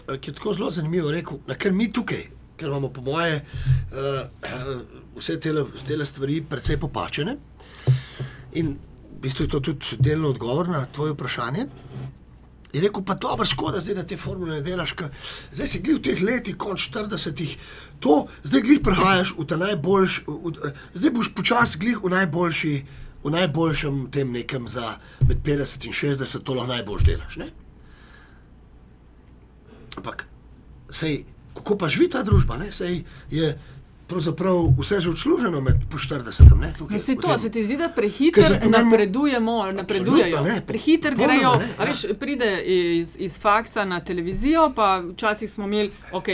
ki je tako zelo zanimivo rekel, da ker mi tukaj, ker imamo po moje uh, vse te stvari precej popačene in v bistvu je to tudi delno odgovor na tvoje vprašanje. Je rekel, pa dobro, škoda, zdaj, da te formule delaš, ka, zdaj si glih v teh letih, konc 40-ih, to zdaj glih prehajaš v ta najboljši, zdaj boš počasi glih v najboljši, v najboljšem tem nekem za med 50 in 60, to lahko najbolj delaš. Ne? Ampak, sej, kako pa živi ta družba, ne? sej je pravzaprav vse že odsluženo med po 40. Ne, tukaj, se, to, tem, se ti zdi, da prehiter napredujemo, napredujejo. Prehiter grejo, ne, ja. veš, pride iz, iz faksa na televizijo, pa včasih smo imeli, ok,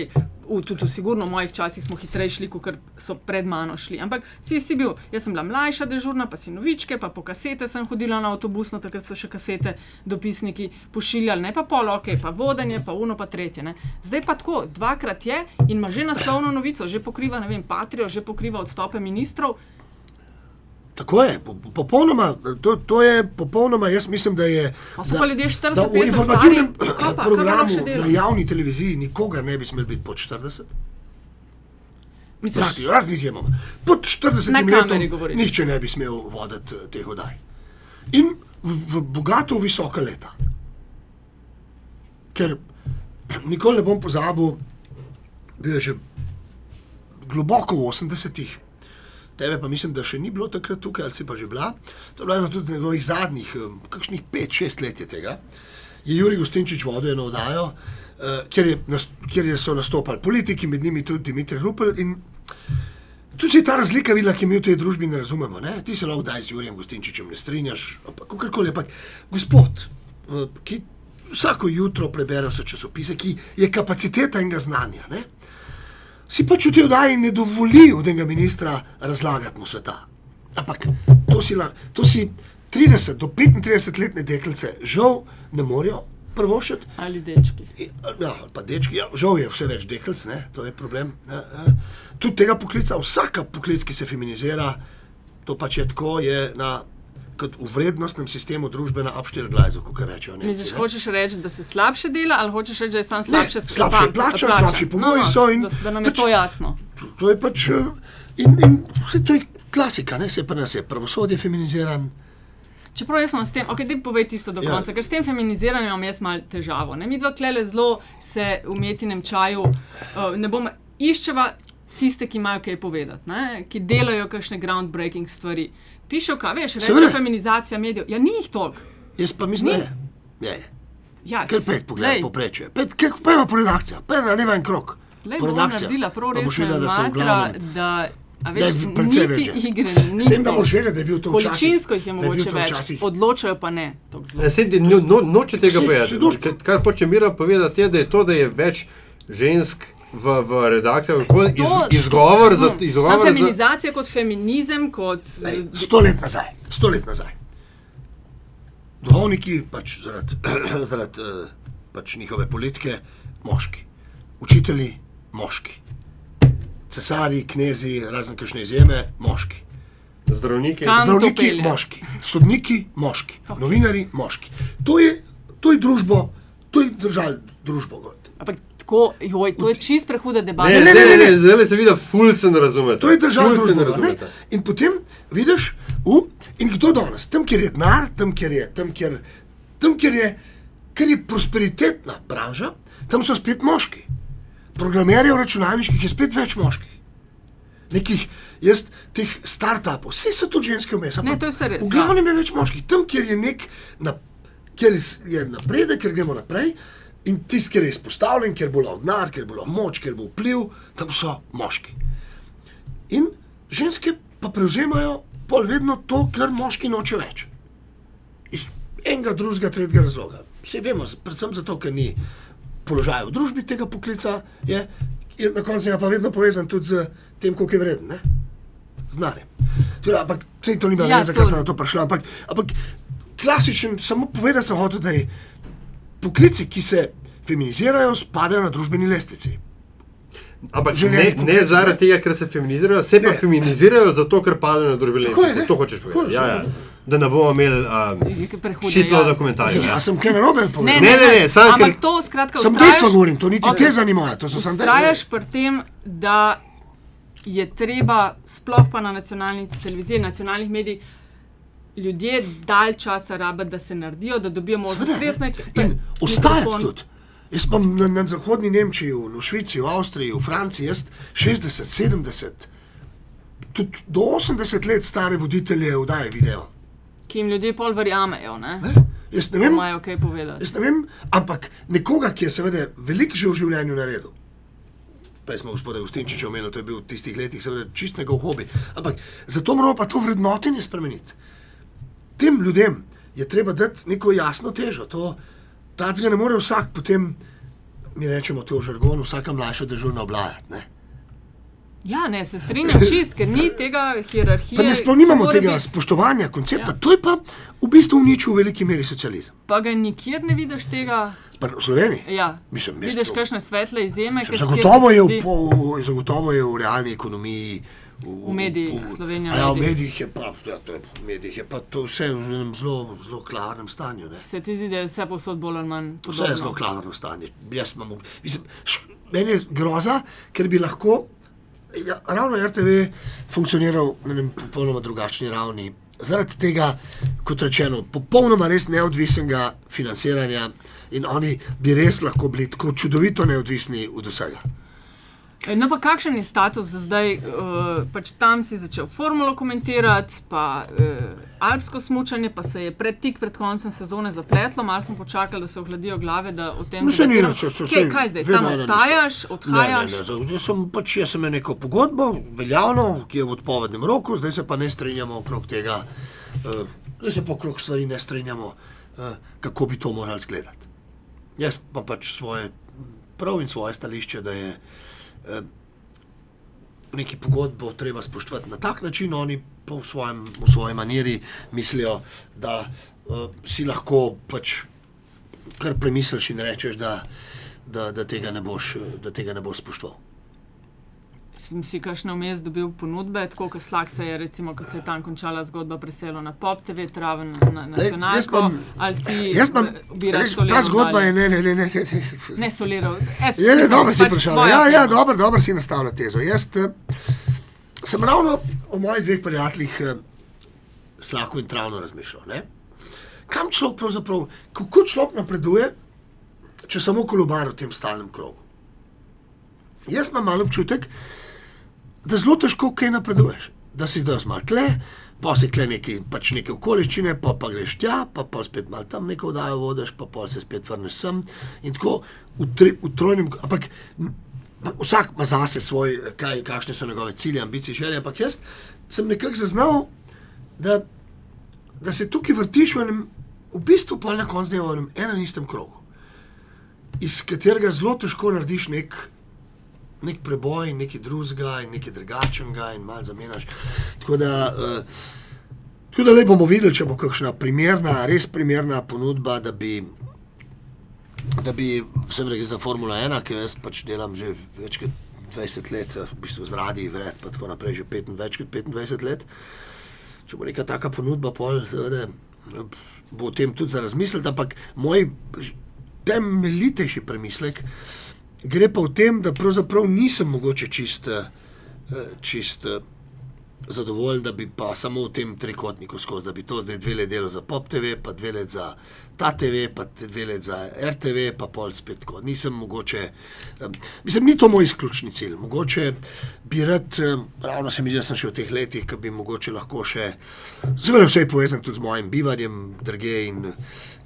v, tudi sigurno v mojih časih smo hitreje šli, kot so pred mano šli. Ampak si, si bil, jaz sem bila mlajša dežurna, pa si novičke, pa po kasete sem hodila na avtobus, no takrat so še kasete dopisniki pošiljali, ne pa pol, ok, pa vodenje, pa uno, pa tretje. Ne. Zdaj pa tako, dvakrat je in ima že naslovno novico, že pokriva, ne vem, patrijo, že pokriva odstope ministrov. Tako je, popolnoma, to, to je popolnoma, jaz mislim, da je. Da, pa ljudje 40 da v informativnem stari, pa, programu na javni televiziji nikogar ne bi smel biti pod 40. Misliš, razni izjemoma. Pod 40 letom nihče ne bi smel voditi eh, teh oddaj. In v, v bogato, visoka leta. Ker nikoli ne bom pozabil, da je že globoko v 80-ih tebe pa mislim, da še ni bilo takrat tukaj, ali si pa že bila. To je bilo eno tudi njegovih zadnjih, kakšnih pet, šest let je tega. Je Juri Gostinčič vodil eno oddajo, uh, kjer, je, kjer je so nastopali politiki, med njimi tudi Dimitri Rupel. Tu se je ta razlika videla, ki mi v tej družbi ne razumemo. Ne? Ti se lahko daj z Jurijem Gostinčičem ne strinjaš, ampak kakorkoli. Ampak gospod, uh, ki vsako jutro prebere vse časopise, ki je kapaciteta enega znanja. Ne? Si pač v tej oddaji ne dovoli od enega ministra razlagati mu sveta. Ampak to si, la, to si 30 do 35 letne deklice žal ne morejo prvošiti. Ali dečki. Ja, pa dečki, ja, žal je vse več deklic, ne, to je problem. Ja, ja. Tudi tega poklica, vsaka poklic, ki se feminizira, to pač je tako, je na kot v vrednostnem sistemu družbe na upštirglajzu, kot rečejo. Nemci, Misliš, ne? hočeš reči, da se slabše dela, ali hočeš reči, da je sam slabše sklep? Slabše plača, plača. slabši pogoji no, no, so. In, da, da nam je pač, to jasno. To, to je pač. Eh, in, in vse to je klasika, ne? se pa nas je pravosodje feminiziran. Čeprav jaz sem s tem, ok, ti povej tisto do ja. konca, ker s tem feminiziranjem imam jaz malo težavo. Ne? Mi dva klele zelo se v umetnem čaju, uh, ne bom iščeva tiste, ki imajo kaj povedati, ne? ki delajo kakšne groundbreaking stvari piše, kaj veš, reče feminizacija medijev. Ja, ni jih toliko. Jaz pa mislim, da je. Ja, Ker pet pogled poprečuje. Pet, kaj pa ima pa je na ne en krok. Redakcija. Pa boš videla, da so v glavnem. A veš, predvsej več. Igre, S tem, da boš vedela, da je bil to včasih. Količinsko jih je mogoče več, včasih. odločajo pa ne. Sedi, no, no, noče tega povedati. Kar hoče Mira povedati, je, da je to, da je več žensk v, v redakcijo, kot iz, izgovor za to. Hm. Feminizacija za... kot feminizem. Kot... Lej, sto let nazaj. Sto let nazaj. Duhovniki, pač zaradi zarad, uh, pač njihove politike, moški. Učitelji, moški. Cesari, knezi, razen kakšne izjeme, moški. Zdravniki, Zdravniki moški. Sodniki, moški. Oh. Novinari, moški. To je, to je družbo, to je držal družbo. Ampak tako, joj, to je čist prehuda debata. Ne, ne, ne, ne, zdaj se vidi, ful se ne razume. To je država, ki se ne razume. In potem vidiš, uh, in kdo danes, tam, kjer je denar, tam, kjer je, tam, kjer, tam, kjer je, kjer je prosperitetna branža, tam so spet moški. Programerjev računalniških je spet več moških. Nekih, jaz, teh start-upov, vse so tudi ženske vmes. Ne, to je vse res. V glavnem je več moških, tam, kjer je nek, na, kjer je napredek, kjer gremo naprej. In tisti, ki je izpostavljen, ker bo lahko denar, ker bo lahko moč, ker bo vpliv, tam so moški. In ženske pa prevzemajo pol vedno to, kar moški noče več. Iz enega, drugega, tretjega razloga. Vse vemo, z- predvsem zato, ker ni položaja v družbi tega poklica, je, je na koncu pa vedno povezan tudi z tem, koliko je vreden. Ne? Znanje. Tudi, ampak sej to ni bilo Ja, ja, zakaj sem na to prišel. Ampak, ampak klasičen, samo povedati sem hotel, da je poklici, ki se feminizirajo, spadajo na družbeni lestvici. Ampak ne, ne zaradi tega, ker se feminizirajo, se pa Ne. feminizirajo zato, ker padajo na lestvice. ne. To hočeš povedati. Ja, ja. Da ne bomo imeli um, šitlo ja. do komentarjev. Ja, sem kaj narobe povedal. Ne, Ne, ne, ne, ampak ker- to skratka Sem dejstva govorim, to niti Okej. te zanimajo, to so samo dejstva. Vztrajaš pri tem, da je treba, sploh pa na nacionalni televiziji, nacionalnih medijih, ljudje dalj časa rabiti, da se naredijo, da dobijo možnost Seveda, svetne. ne. In ostajati tudi. Jaz pa na, na zahodni Nemčiji, v, v Švici, v Avstriji, v Franciji, jaz 60, 70, tudi do 80 let stare voditelje vdaje video. Ki jim ljudje pol verjamejo, ne? Ne? Jaz ne Da vem, imajo kaj povedati. jaz ne vem, ampak nekoga, ki je seveda veliko že v življenju naredil. Prej smo gospoda Gustinčiča omenili, to je bil v tistih letih seveda čist njegov hobi. Ampak zato moramo pa to vrednotenje spremeniti. Tem ljudem je treba dati neko jasno težo. To, tacga ne more vsak potem, mi rečemo to v žargonu, vsaka mlajša državna oblajati. Ne? Ja, ne, se strinjam čist, ker ni tega hierarhije. Pa ne mora tega biti. spoštovanja koncepta, Ja. to je pa v bistvu uničil v veliki meri socializem. Pa ga nikjer ne vidiš tega. Pa v Sloveniji. Ja, Mislim, jaz vidiš kakšne svetle izjeme. ki- Zagotovo je, v, po, zagotovo je v realni ekonomiji. V, V medijih, Slovenija A Ja, v mediji. medijih je pa, ja, to je, v medijih je pa to vse v enem zelo, zelo klavrnem stanju. Ne? Se ti zdi, da je vse posod bolj ali manj Vse je podobno? zelo klavrno stanje. Jaz imam, mislim, š, meni je groza, ker bi lahko ja, ravno RTV funkcioniral na enem popolnoma drugačni ravni. Zaradi tega, kot rečeno, popolnoma res neodvisnega financiranja in oni bi res lahko bili tako čudovito neodvisni od vsega. E, No, pa kakšen je status zdaj? Uh, pač tam si začel formulo komentirati, pa uh, alpsko smutanje, pa se je pred, tik pred koncem sezone zapletlo, malo smo počakali, da se ohladijo glave, da o tem No, se ni nič, se- se- Kje- saj Kaj zdaj, tam ostajaš, odhajaš? Ne, ne, ne, jaz sem pač jaz sem neko pogodbo, veljavno, ki je v odpovednem roku, zdaj se pa ne strinjamo okrog tega, uh, zdaj se pa okrog stvari ne strinjamo, uh, kako bi to morali izgledati. Jaz pa pač svoje prav in svoje stališče, da je neki pogodbo treba spoštovati na tak način, oni pa v, svojem, v svoji maniri mislijo, da uh, si lahko pač kar premisliš in rečeš, da, da, da, tega, ne boš, da tega ne boš spoštoval. Sem si kakšno vmes dobil ponudbe, tako kot slag se je, recimo, ko se je tam končala zgodba, preselil na Pop TV, traven na, na nacionalko, ali ti Jaz pa, bi veš, ta zgodba dalje? je ne, ne, ne, ne, ne, ne. Ne soliral. Es, Je, je, dobro si pač prišel. Ja, ja, dobro, dobro si nastavil tezo. Jaz eh, sem ravno o mojih dveh prijateljih eh, slahko in travno razmišljal. Ne? Kam človek pravzaprav, kako človek napreduje, če samo kolobar v tem stalnem krogu? Jaz imam malo občutek, da zelo težko kaj napreduješ. Da si zdaj malo tle, pa si tle neki, pač neke okoliščine, pa, pa greš tja, pa, pa spet malo tam neko vdajo vodiš, pa pol se spet vrneš sem. In tako v, tri, v trojnem, ampak pa vsak ima zase svoj, kaj, kakšne so njegove cilje, ambicije, želje. Ampak jaz sem nekako zaznal, da, da se tukaj vrtiš v enem, v bistvu pa na koncu dneva v enem enem istem krogu, iz katerega zelo težko narediš nek nek preboj, nekaj drugega in nekaj drugačnega, in malo zamenjaš. Tako da, uh, tako da le bomo videli, če bo kakšna primerna, res primerna ponudba, da bi. Da bi vse gre za Formula 1, ki jo jaz pač delam že več kot 20 let, v bistvu z radi, vred, pa tako naprej, že 25, več kot 25 let. Če bo neka taka ponudba, pol, seveda, bo o tem tudi za razmisliti, ampak moj temeljitejši premislek gre pa v tem, da pravzaprav nisem mogoče čist, eh, čist eh, zadovoljen, da bi pa samo v tem trikotniku skozi, da bi to zdaj dve leti delal za Pop TV, pa dve leti za ta TV, pa dve leti za RTV, pa pol spet tako. Nisem mogoče, um, mislim, ni to moj izključni cilj. Mogoče bi rad, um, ravno se mi zdi, da sem še v teh letih, ki bi mogoče lahko še, seveda vse je povezano tudi z mojim bivanjem, drge in,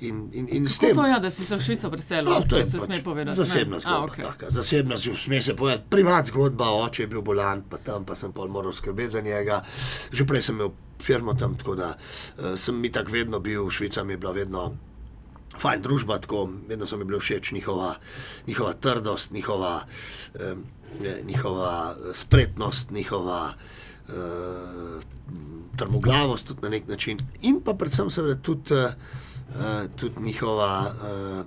in, in, in s tem. To je, da si se v Švico preselil, No, to je se pač povedati. zasebna ne? zgodba. A, okay. taka, zasebna, sme se povedati, privat zgodba, oče je bil bolan, pa tam pa sem pol moral skrbeti za njega. Že prej sem imel firmo tam, tako da uh, sem mi tako vedno bil, Švica mi je bila vedno fajn družba, tako vedno so mi bile všeč njihova, njihova trdost, njihova, um, njihova spretnost, njihova uh, trmoglavost tudi na nek način in pa predvsem seveda tudi, uh, tudi njihova uh,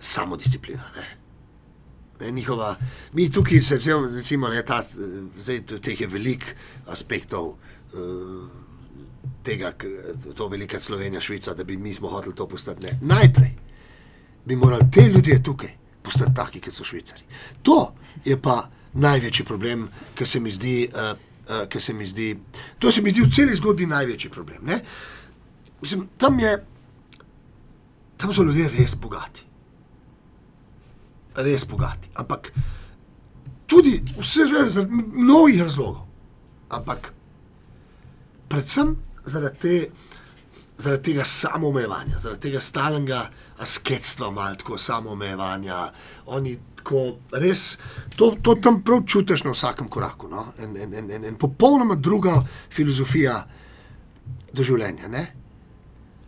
samodisciplina. Ne. Ne, njihova, mi tukaj se recimo, ne, ta, zdaj, teh je veliko aspektov uh, tega, to velika Slovenija, Švica, da bi mi smo hoteli to postati. Ne. Najprej bi morali te ljudje tukaj postati taki, kot so Švicari. To je pa največji problem, ki se mi zdi. Uh, Uh, se mi zdi, to se mi zdi v celi zgodbi največji problem. Mislim, tam, je, tam so ljudje res bogati res bogati. Ampak tudi vse že zaradi mnogih razlogov. Ampak predvsem zaradi, te, zaradi tega samoomejevanja, zaradi tega stalnega asketstva, malo tako samoomejevanja. Oni tako res to, to tam prav čutiš na vsakem koraku. No? En, en, en, en, en popolnoma druga filozofija doživljenja.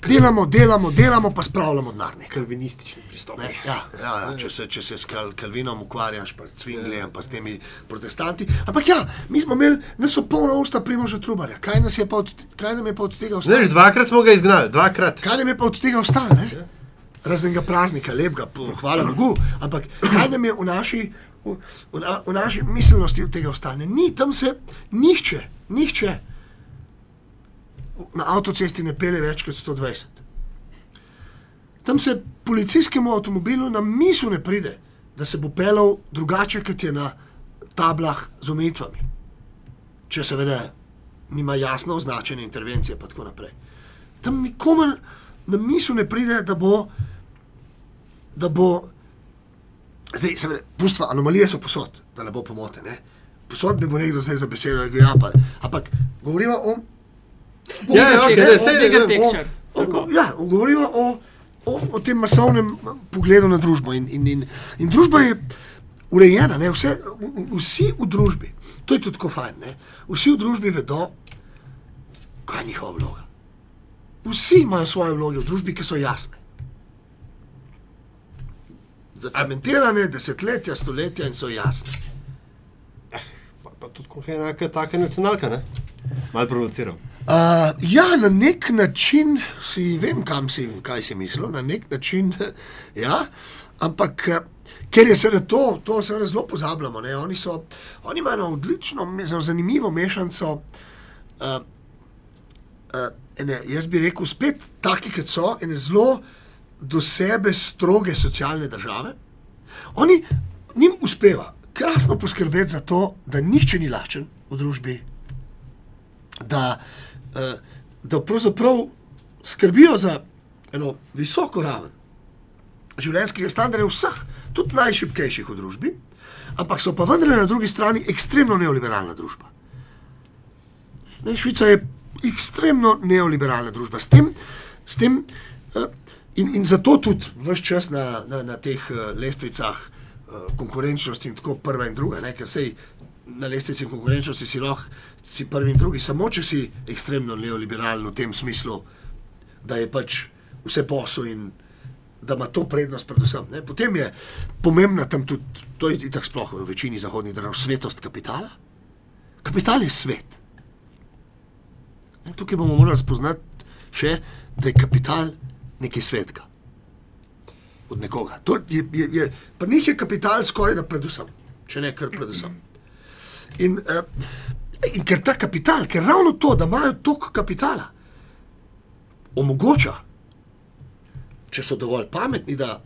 Delamo, delamo, delamo, pa spravljamo denar. Kalvinistični pristop. Ne, ja, ja, ja, če, se, če se s kal, Kalvinom ukvarjaš, pa s Cvingljem, pa s temi protestanti. Ampak ja, mi smo imeli, da so polna usta primoža trubarja. Kaj, od, kaj nam je pa od tega ostalo? Ne, dvakrat smo ga izgnali, dvakrat. Kaj nam je pa od tega ostalo? Raznega praznika, lepega, hvala Bogu. Ampak kaj nam je v naši, v, v, v naši miselnosti od tega ostalo? Ni tam se nihče, nihče na avtocesti ne pele več kot 120. Tam se policijskemu avtomobilu na misel ne pride, da se bo pelal drugače, kot je na tablah z omejitvami. Če seveda nima jasno označene intervencije, pa tako naprej. Tam nikomu na misel ne pride, da bo. Da bo Zdaj, seveda, pustva, anomalije so posod, da ne bo pomote. Ne? Posod bi bo nekdo zdaj za besedo, da je ja, pa. Ampak govorimo o Ja, ja, okay, ne, sej, ne, ne, ja, govorimo o, o, o tem masovnem pogledu na družbo. In, in, in, in družba je urejena, Vse, vsi v družbi, to je tudi tako fajn, ne? vsi v družbi vedo, kaj je njihova vloga. Vsi imajo svoje vloge v družbi, ki so jasne. Zacementirane desetletja, stoletja in so jasne. Eh, pa, pa tudi, ko je enaka, taka nacionalka, ne? Mal provociral. Uh, ja, na nek način si vem, kam si, kaj si mislil, na nek način. Ja, ampak ker je seveda to, to seveda zelo pozabljamo. Oni, so, oni imajo odlično, zanimivo mešanico. Uh, uh, ene, jaz bi rekel, spet taki, kot so, in zelo do sebe stroge socialne države. Oni jim uspeva krasno poskrbeti za to, da nihče ni lačen v družbi. Da, Eh, da pravzaprav skrbijo za eno visoko raven življenjskega standarda vseh, tudi najšipkejših v družbi, ampak so pa vendarle na drugi strani ekstremno neoliberalna družba. Ne, Švica je ekstremno neoliberalna družba. S tem, s tem, uh, in, in zato tudi vse čas na, na, na teh uh, lestvicah konkurenčnosti, in tako prva in druga, ne, ker se na lestvici konkurenčnosti si lahko si prvi in drugi, samo če si ekstremno neoliberalen v tem smislu, da je pač vse posel in da ima to prednost, predvsem. Ne? Potem je pomembna tam tudi, to je tako sploh v večini zahodnih držav, svetost kapitala. Kapital je svet. Ne? Tukaj bomo morali spoznati še, da je kapital nekaj svetka. Od nekoga. To je, je, je, pa njih je kapital skoraj da predvsem, če ne kar predvsem. In, uh, in ker ta kapital, ker ravno to, da imajo toliko kapitala, omogoča, če so dovolj pametni, da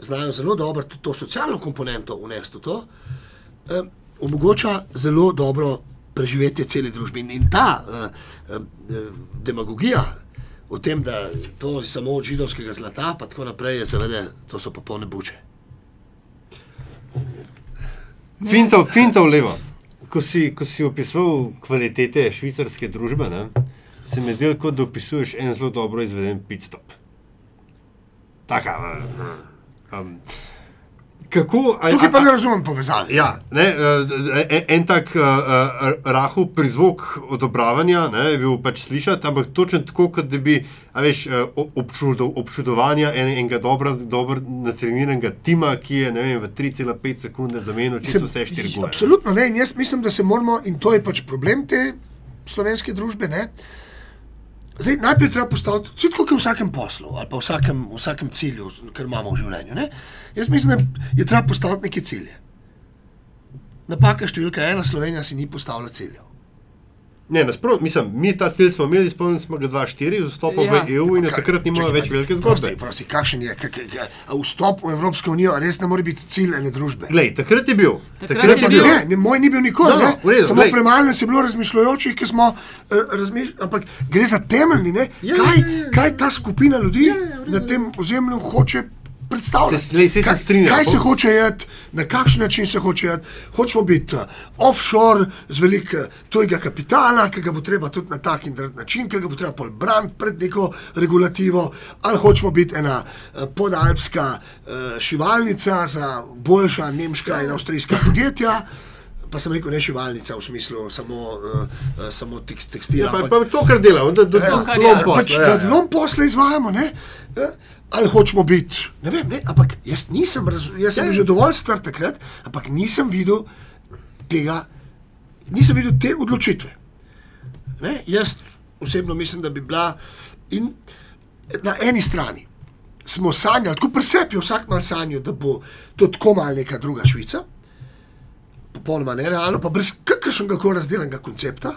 znajo zelo dobro tudi to socialno komponento unesti v to, uh, omogoča zelo dobro preživetje cele družbe. In ta uh, uh, demagogija o tem, da to je samo od židovskega zlata, pa tako naprej, je seveda, to so popolne buče. Fintov, fintov levo ko si, ko si opisoval kvalitete švicarske družbe, ne, se mi zdi, kot da opisuješ en zelo dobro izveden pitstop. Taka, um, kako. a- Tukaj pa a- ne razumem povezave. Ja, ne, eh, en, en tak uh, rahel prizvok odobravanja ne, je bil pač slišati, ampak točno tako, kot da bi veš, eh, občudo, občudovanja en, enega dobro, dobro natreniranega tima, ki je vem, v 3,5 sekunde zamenil čisto vse štiri gore. Absolutno ne. In jaz mislim, da se moramo, in to je pač problem te slovenske družbe. Ne? Zdaj, najprej treba postaviti, vse tako kot v vsakem poslu ali pa v vsakem, v vsakem cilju, kar imamo v življenju. Ne? Jaz mislim, da je treba postaviti neke cilje. Napaka številka ena, Slovenija si ni postavila ciljev. Ne, nasprotno, mislim, mi ta cilj smo imeli, izpolnili smo ga 2-4 z vstopom Ja. v EU in od takrat nimamo več velike prosti, zgodbe. Prosti, kakšen je kak, kak, a vstop v Evropsko unijo, res ne more biti cilj ene družbe. Glej, takrat je bil. Takrat Takrat je je bil. Ne, ne, moj ni bil nikoli. No, no, v redu, Samo premalo nas je bilo razmišljajočih, ki smo uh, razmišljali. Ampak gre za temeljni, ne? Ja, kaj, ja, ja, ja. kaj ta skupina ljudi ja, ja, na tem ozemlju hoče predstavljati. Se- saj se kaj, strinjam. kaj se hoče jeti, na kakšen način se hoče jeti. Hočemo biti uh, offshore z veliko tujega kapitala, ki ga bo treba tudi na tak in drug način, ki ga bo treba pol braniti pred neko regulativo, ali hočemo biti ena uh, podalpska uh, šivalnica za boljša nemška in avstrijska podjetja. Pa sem rekel, ne šivalnica v smislu samo, uh, uh, samo tekst, tekstila. Ja, pa, ampak- pa to, kar delamo, da, da, Ja, da, posla, pač, ja, da ja. lom posle izvajamo, ne? Eh, ali hočemo biti. Ne vem, ne? ampak jaz nisem, razu- jaz sem bil že dovolj star takrat, ampak nisem videl tega, nisem videl te odločitve. Ne? Jaz osebno mislim, da bi bila in na eni strani. Smo sanjali, tako presepi vsak mal sanjal, da bo to tako mal neka druga Švica, popolnoma nerealno, pa brez kakršnega koli razdeljenega koncepta,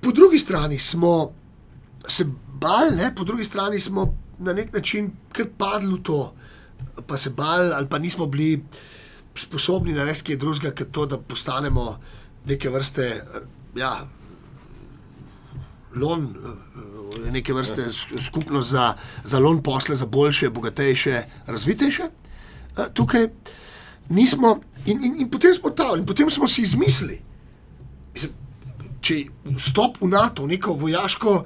po drugi strani smo se bali, ne? po drugi strani smo na nek način kar padli v to, pa se bali, ali pa nismo bili sposobni narediti kaj drugega, kot to, da postanemo neke vrste. Ja, Lon, neke vrste skupnost za, za lon posle, za boljše, bogatejše, razvitejše. Eh, Tukaj nismo, in, in, in potem smo tam, in potem smo si izmislili, če vstop v NATO, neko vojaško,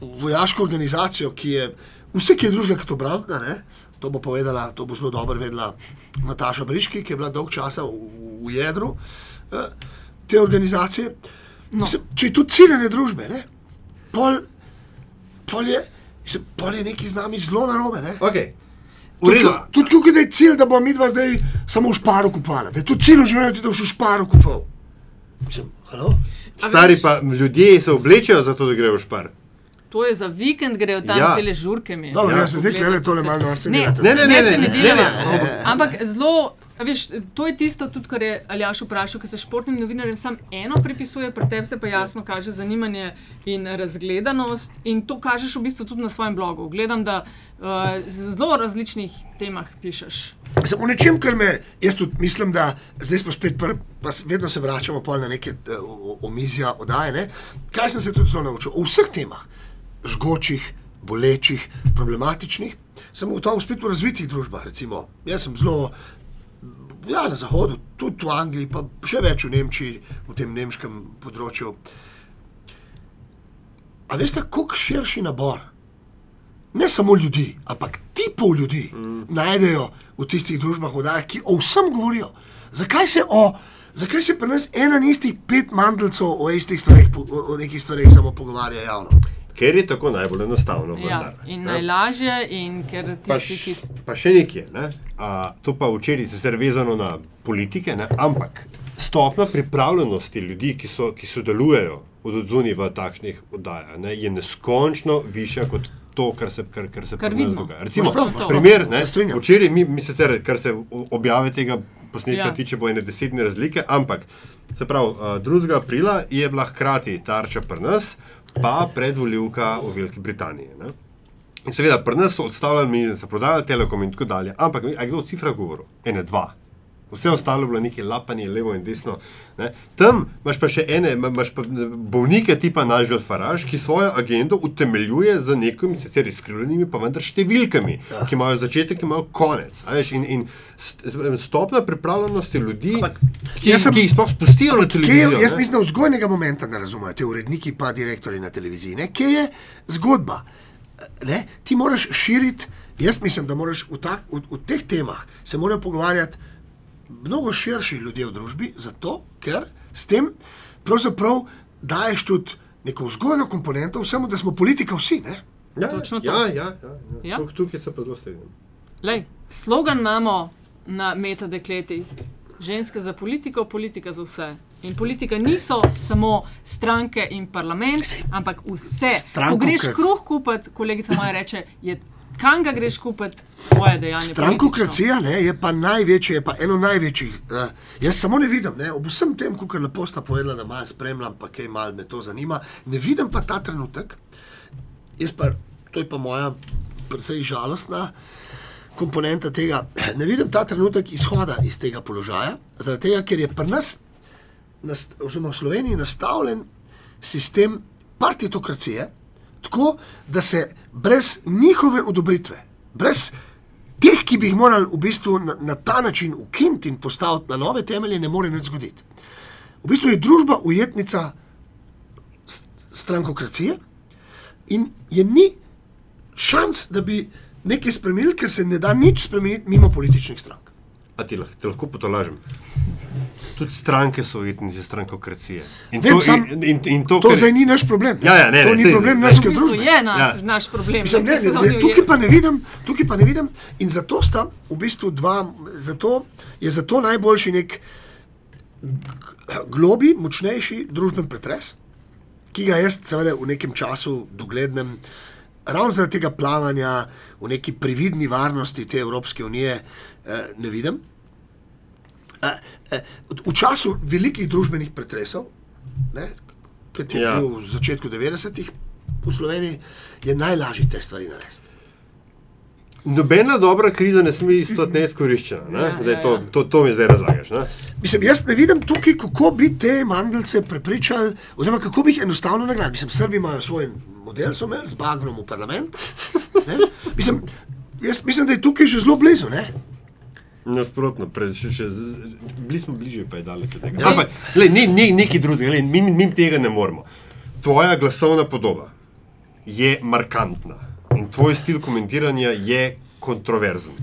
vojaško organizacijo, ki je vse, ki je družba kot obrambna, ne, to bo povedala, to bo zelo dobro vedela Nataša Briški, ki je bila dolg časa v, v jedru eh, te organizacije. No. Mislim, če je to ciljene družbe, ne, pol, pol, je, mislim, pol je neki z nami zelo narobe. Ne. Okay. Tudi, tudi tukaj je cilj, da bomo mi dva zdaj samo v šparu kupovali. Da je to cilj v življenju, da boš v šparu kupoval. Mislim, halo? Stari pa ljudje se oblečejo za to, da grejo v špar. To je za vikend, grejo tam Ja. cele žurke. mi. Dobro, Ja. se zdaj gledaj tole malo norce Ne, delate. Ne, ne, ne, Ne, ne, ne ne, ne. Ampak zelo, a veš, to je tisto, tudi, kar je Aljaš vprašal, ker se športnim novinarjem samo eno pripisuje, pri tebi se pa jasno kaže zanimanje in razgledanost. In to kažeš v bistvu tudi na svojem blogu. Gledam, da uh, zelo različnih temah pišeš. Samo v nečem, kar me, jaz tudi mislim, da zdaj smo spet prvi, pa vedno se vračamo pol na neke eh, omizja, oddaje. Ne? Kaj sem se tudi zelo naučil? O vseh temah, žgočih, bolečih, problematičnih, sem gotovo spet v razvitih družbah. Recimo, jaz sem zelo. Ja, na zahodu, tudi v Angliji, pa še več v Nemčiji, v tem nemškem področju. A veste, koliko širši nabor ne samo ljudi, ampak tipov ljudi mm. najdejo v tistih družbah, vdajah, ki o vsem govorijo. Zakaj se, o, zakaj se pri nas ena in istih pet mandlcev o istih stvareh, o, o nekih stvareh samo pogovarja javno? Ker je tako najbolj enostavno. Ja, vendar, in ne. najlažje, in ker Pa, tisti, š, ki. pa še nekaj, ne? A, to pa včeraj se je vezano na politike, ne? ampak stopna pripravljenosti ljudi, ki, so, ki sodelujejo od odzuni v takšnih oddajah, ne, je neskončno višja kot to, kar se, kar, kar se Kar pri nas dogaja. Recimo, prav, prav. primer, ne, včeraj mi, mi sicer, kar se objave tega posnetka Ja. ja. tiče, bo ene desetne razlike, ampak se pravi, uh, 2. aprila je bila hkrati tarča pri nas, pa predvoljivka v Veliki Britaniji. Ne? In seveda, pri nas so odstavljali ministrstvo, se prodajali telekom in tako dalje. Ampak, a kdo o cifrah govori? Ene, dva. Vse ostalo je bilo nekaj lapanje, levo in desno. Ne? Tam imaš pa še ene, ima- imaš pa bolnike tipa Nažgal Faraž, ki svojo agendo utemeljuje z nekimi, sicer izkrivljenimi, pa vendar številkami, ja. ki imajo začetek, ki imajo konec. Veš, in, in st- stopna pripravljenosti ljudi, Ampak ki, sem- ki jih sploh spustijo na televizijo. je- jaz ne? mislim, da vzgojnega momenta ne razumejo, te uredniki, pa direktori na televiziji. Ne? Kje je zgodba? Ne? Ti moraš širiti Jaz mislim, da moraš v, tak, v, v teh temah se morajo pogovarjati mnogo širši ljudje v družbi, zato ker s tem pravzaprav daješ tudi neko vzgojno komponento vsemu, da smo politika vsi. Ne? Ja, Točno to. ja, ja, ja, ja. Ja. Tuk- Tukaj se pa zelo strinjam. Lej, slogan imamo na metadekletih. Ženske za politiko, politika za vse. In politika niso samo stranke in parlament, ampak vse. Ko Strankokrac- greš kruh kupiti, kolegica moja reče, je kam ga greš kupiti, tvoje dejanje. Strankokracija ne, je pa največje, je pa eno največjih. Uh, jaz samo ne vidim, ne, ob vsem tem, kar lepo sta povedala, da malo spremljam, pa kaj malo me to zanima, ne vidim pa ta trenutek. Jaz pa, to je pa moja precej žalostna komponenta tega. Ne vidim ta trenutek izhoda iz tega položaja, zaradi tega, ker je pri nas, oziroma v Sloveniji, nastavljen sistem partitokracije, tako da se brez njihove odobritve, brez teh, ki bi jih morali v bistvu na, na ta način ukiniti in postaviti na nove temelje, ne more nič zgoditi. V bistvu je družba ujetnica st- strankokracije in je ni šans, da bi nekaj spremenili, ker se ne da nič spremeniti mimo političnih strank. A ti lahko, ti lahko potolažem? Tudi stranke so ujetnice strankokracije. In Vem, to, sam- in, in, in to, To kar- zdaj ni naš problem. Ja, ja, ne, to ne, ni saj- problem ne. naše V bistvu družbe. je naš, Ja. ja. naš problem. Mislim, ne, ne, ne, tukaj pa ne vidim, tukaj pa ne vidim in zato sta v bistvu dva, zato je zato najboljši nek globi, močnejši družben pretres, ki ga jaz seveda v nekem času doglednem, ravno zaradi tega plavanja v neki previdni varnosti te Evropske unije, eh, ne vidim. Eh, eh, V času velikih družbenih pretresov, ne, kot je Ja. bil v začetku 90-ih v Sloveniji, je najlažje te stvari narediti. Nobena dobra kriza ne sme istoti neizkoriščena. Ne? Ja, Zdaj, ja, to, ja. to, to mi zdaj razlagaš. Ne? Mislim, jaz ne vidim tukaj, kako bi te mandelce prepričali, oziroma kako bi jih enostavno nagradili. Mislim, Srbi imajo svoj model, so imeli z bagrom v parlament. ne. Mislim, jaz mislim, da je tukaj že zelo blizu. Ne? Nasprotno, še, še, bili smo bližje, pa je daleč od tega. Ja. Ampak, lej, ne, ne, nekaj drugega, lej, mi, mi tega ne moremo. Tvoja glasovna podoba je markantna in tvoj stil komentiranja je kontroverzen.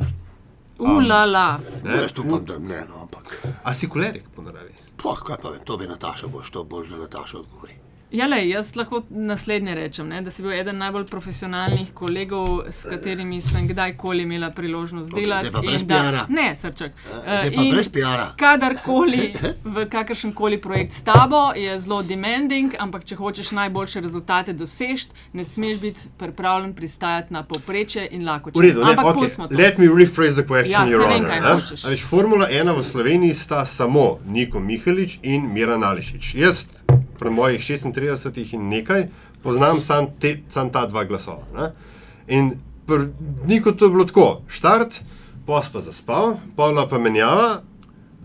Ulala. Ne? Jaz upam, da ne, no, ampak. A si kolerik po naravi? Poh, kaj pa vem, to ve Nataša, boš to boš, da Nataša odgovori. Ja, lej, jaz lahko naslednje rečem, ne, da si bil eden najbolj profesionalnih kolegov, s katerimi sem kdajkoli imela priložnost Okej, delati. pa brez da- PR-a. Ne, srček. Eh, pa brez PR-a. Kadarkoli v kakršen koli projekt s tabo je zelo demanding, ampak če hočeš najboljše rezultate doseči, ne smeš biti pripravljen pristajati na povprečje in lakoče. V redu, ne, ampak okay. pustimo to. let me rephrase the question, Ja, Your vem, Honor. kaj ne. hočeš. Veš, Formula 1 v Sloveniji sta samo Niko Mihalič in Miran Ališič. Jaz, pri mojih 36 in nekaj, poznam sam, te, sam ta dva glasova. Ne? In pri Niku to je bilo tako, štart, pos pa zaspal, polna pa menjava,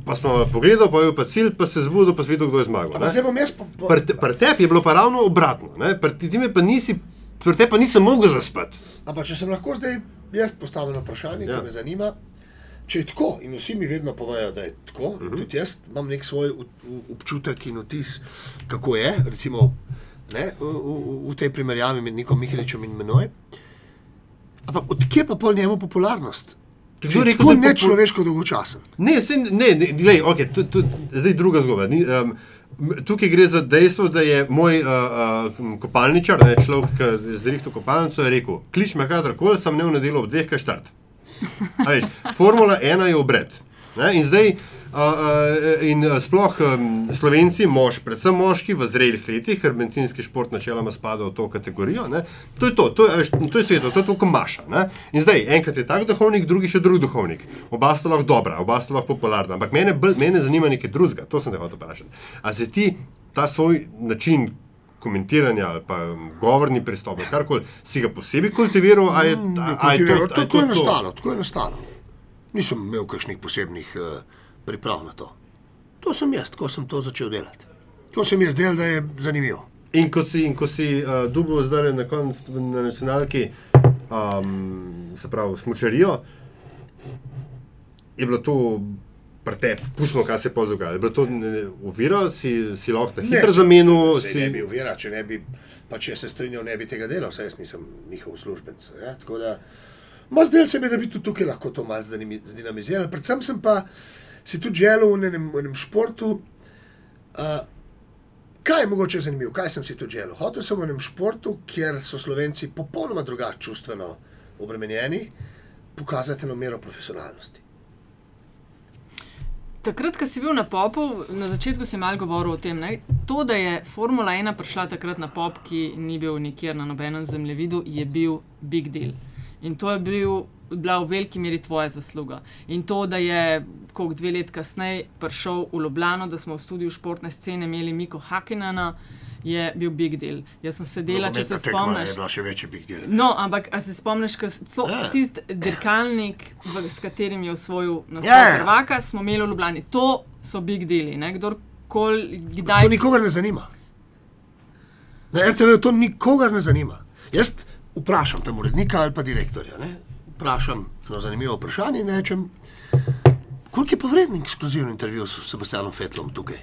pa smo pogledali, pa je pa cilj, pa se zbudil, pa si videl, kdo je zmagal. Zdaj bom jaz po, Pri te- pri tebi je bilo pa ravno obratno, pri me pa nisi, pri tebi pa nisem mogel zaspati. Ampak če sem lahko zdaj jaz postavil vprašanje, Ja. ki me zanima. Če je tako, in vsi mi vedno povejo, da je tako, uh -huh. tudi jaz imam nek svoj občutek in vtis, kako je, recimo ne, v, v, v tej primerjavi med Nikom Miheličem in menoj. Ampak odkje pa pol njemu popularnost? Kdo rekel, tako da je popu- nečloveško dolgočasen. Ne, se, ne, ne glej, okay, tu, tu, zdaj druga zgodba. Ni, um, tukaj gre za dejstvo, da je moj uh, uh, kopalničar, ne, človek, je zrihtel kopalnico, je rekel: klič me kadarkoli, sem ne v nedeljo ob dveh, kaj štart. A Veš, Formula 1 je obred. Ne, in zdaj, uh, uh, in sploh um, slovenci, mož, predvsem moški v zrelih letih, ker bencinski šport načeloma spada v to kategorijo, ne, to je to, to je, a veš, to je sveto, to je to, ko maša. Ne. In zdaj, enkrat je tak duhovnik, drugi še drug duhovnik. Oba sta lahko dobra, oba sta lahko popularna, ampak mene, bolj- mene zanima nekaj drugega, to sem te hotel vprašati. A se ti ta svoj način komentiranja ali pa um, govorni pristop, ali karkoli, si ga posebej kultiviral, a je, a, a je to, je Tako je to, to? nastalo, tako je nastalo. Nisem imel kakšnih posebnih uh, priprav na to. To sem jaz, ko sem to začel delati. To se mi je zdelo, da je zanimivo. In ko si, in ko si uh, dubov zdaj na koncu na nacionalki, um, se pravi, smočarijo, je bilo to prete, pustimo, kaj se je pol dogajalo. Je bilo to ne, ovira, si, si lahko na hitro zamenil. Si, ne bi uvira, če ne bi, pa če se strinjal, ne bi tega delal, saj jaz nisem njihov uslužbenc. Ja? Tako da Ma zdaj se mi, da bi tudi tukaj lahko to malo zdinami- zdinamizirali. Predvsem sem pa si tudi želel v enem, v enem športu. Uh, kaj je mogoče zanimivo, kaj sem si tudi želel? Hotel sem v enem športu, kjer so Slovenci popolnoma drugače čustveno obremenjeni, pokazati eno mero profesionalnosti. Takrat, ko si bil na popu, na začetku si malo govoril o tem, ne? to, da je Formula 1 prišla takrat na pop, ki ni bil nikjer na nobenem zemljevidu, je bil big deal. In to je bil, bila v veliki meri tvoja zasluga. In to, da je koliko dve let kasneje prišel v Ljubljano, da smo v studiu športne scene imeli Miko Hakinana, je bil big deal. Jaz sem sedela, če se spomniš. Je bila še večji big deal. No, ampak a se spomniš, Ja. je tisti dirkalnik, v, s katerim je osvojil naslov Ja, ja. prvaka, smo imeli v Ljubljani. To so big deali. ne. Kdorkoli, kdaj To nikogar ne zanima. Na RTV to nikogar ne zanima. Jaz vprašam tam urednika ali pa direktorja. Ne? Vprašam eno zanimivo vprašanje in rečem, koliko je pa vreden ekskluzivni intervju s Sebastianom Fetlom tukaj?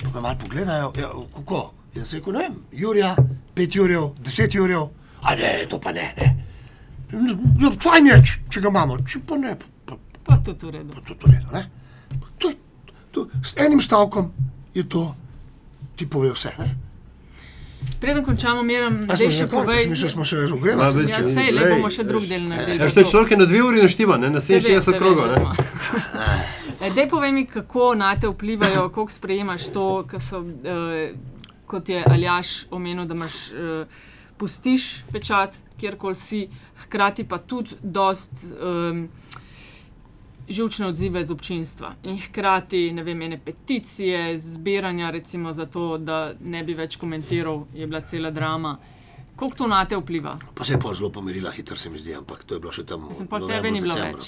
Pa me malo pogledajo, ja, kako? Jaz rekel, ne vem, Jurija, pet Jurjev, deset Jurjev, a ne, to pa ne. ne. Ja, fajn je, če- če ga imamo, če pa ne, pa, pa, pa tudi v redu. pa to je to. ne. To, to, s enim stavkom je to, ti pove vse. Ne? Preden končamo, meram, A da še povej. mislim, da smo še ogrevali. več- Ja, sej, le bomo še drug del naredili. Ja, šte človek je na dve uri naštiva, ne? na Se ve, se 67 ve, krogov. Eh, Daj povej mi, kako na te vplivajo, kako sprejemaš to, so, uh, kot je Aljaš omenil, da imaš, uh, pustiš pečat, kjerkoli si, hkrati pa tudi dost um, živčne odzive z občinstva. In hkrati, ne vem, ene peticije, zbiranja, recimo za to, da ne bi več komentiral, je bila cela drama. Kako to na te vpliva? Pa se je pa zelo pomirila, hitro se mi zdi, ampak to je bilo še tam. Sem pa tebe ni bilo decembru.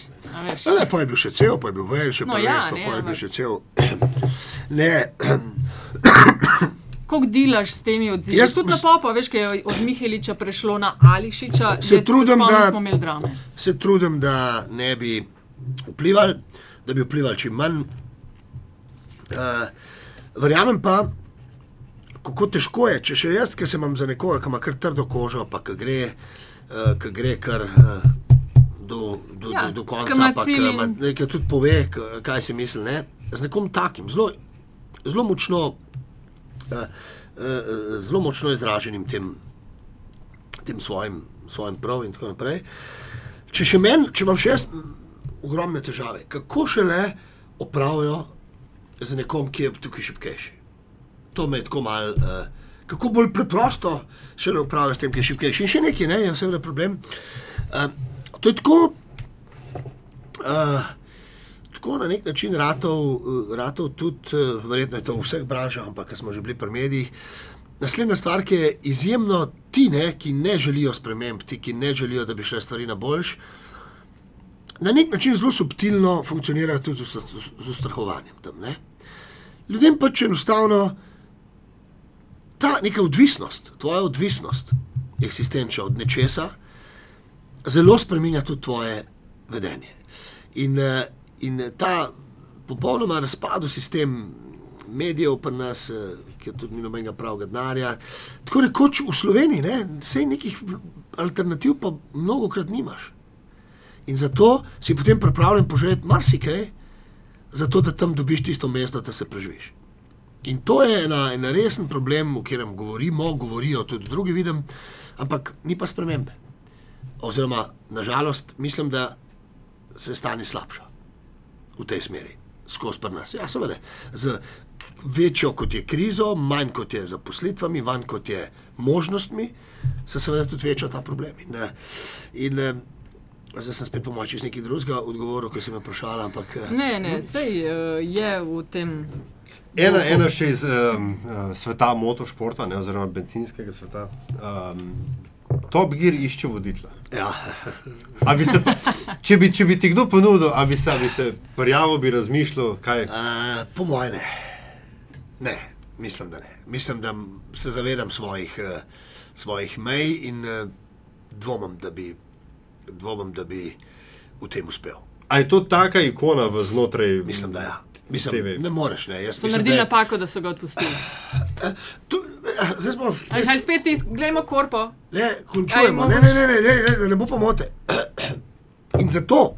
več. ne, pa je bil še cel, pa je bil vel, še No, no, ja, prvenstvo, ne, pa je bil še cel. Ne, Kako delaš s temi odzivi? Jaz- Tudi na popa, veš, kaj je od Miheliča prešlo na Ališiča. Se zdaj trudim, da- se trudim, da ne bi vplivali, da bi vplivali čim manj. Uh, verjamem pa, kako težko je, če še jaz, ki se imam za nekoga, ki ima kar trdo kožo, pa ki gre, uh, ki gre kar uh, do, do, Ja, do, do konca, pa cilj ki in- ima- ne, ki tudi pove, kaj si misli. Ne? Z nekom takim, zelo, zelo močno. Uh, uh, zelo močno izraženim tem, tem svojim, svojim prav in tako naprej. Če, še men, če imam še jaz ogromne težave, kako šele opravijo z nekom, ki je tukaj šipkejši. To me tako mal. Uh, kako bolj preprosto šele opravijo s tem, ki je šipkejši. In še nekaj, ne, je seveda problem. Uh, to je tako. Uh, Tako na nek način ratov, eh, ratov tudi, eh, verjetno je to v vseh branžah, ampak smo že bili pri medijih. Naslednja stvar, ki je izjemno ti, ne, ki ne želijo sprememb, ti, ki ne želijo, da bi šle stvari na boljš, na nek način zelo subtilno funkcionirajo tudi z, ust- z ustrahovanjem. Tam, ne. Ljudem pač enostavno ta neka odvisnost, tvoja odvisnost, eksistenčna od nečesa, zelo spremenja tudi tvoje vedenje. In, eh, in ta popolnoma razpadu sistem medijev pri nas, eh, ki tudi ni nobenega pravega denarja, tako rekoč v Sloveniji, ne, sej nekih alternativ pa mnogo krat nimaš. In zato si potem pripravljen požreti marsikaj, zato da tam dobiš tisto mesto, da se preživiš. In to je ena, en resen problem, o katerem govorimo, govorijo tudi drugi vidim, ampak ni pa spremembe. Oziroma, nažalost, mislim, da se stanje slabša v tej smeri, skozi pri nas. Ja, seveda, z večjo kot je krizo, manj kot je zaposlitvami, manj kot je možnostmi, se seveda tudi veča ta problem. In, eh, in eh, zdaj sem spet pomoč iz nekih drugega odgovorov, ki si me vprašala, ampak eh, Ne, ne, uh, je v tem. Ena, ena še iz um, sveta motošporta, ne, oziroma benzinskega sveta. Um, Top Gear išče voditla. ja, A bi se, če, bi, če bi ti kdo ponudil, a bi se, a bi se prijavil, bi razmišljal, kaj. Uh, po mojem ne. Ne, mislim, da ne. Mislim, da se zavedam svojih, uh, svojih mej in uh, dvomim, da bi, dvomim, da bi v tem uspel. A je to taka ikona v znotraj? Mislim, da ja. Mislim, TV? ne moreš, ne. Jaz So mislim, naredili da je- napako, da so ga odpustili. Tu, eh, zdaj smo. Ali kaj spet ti, gledamo korpo. Le, končujemo. Ajmo. Ne, ne, ne, ne, ne, ne, ne bo pomote. In zato,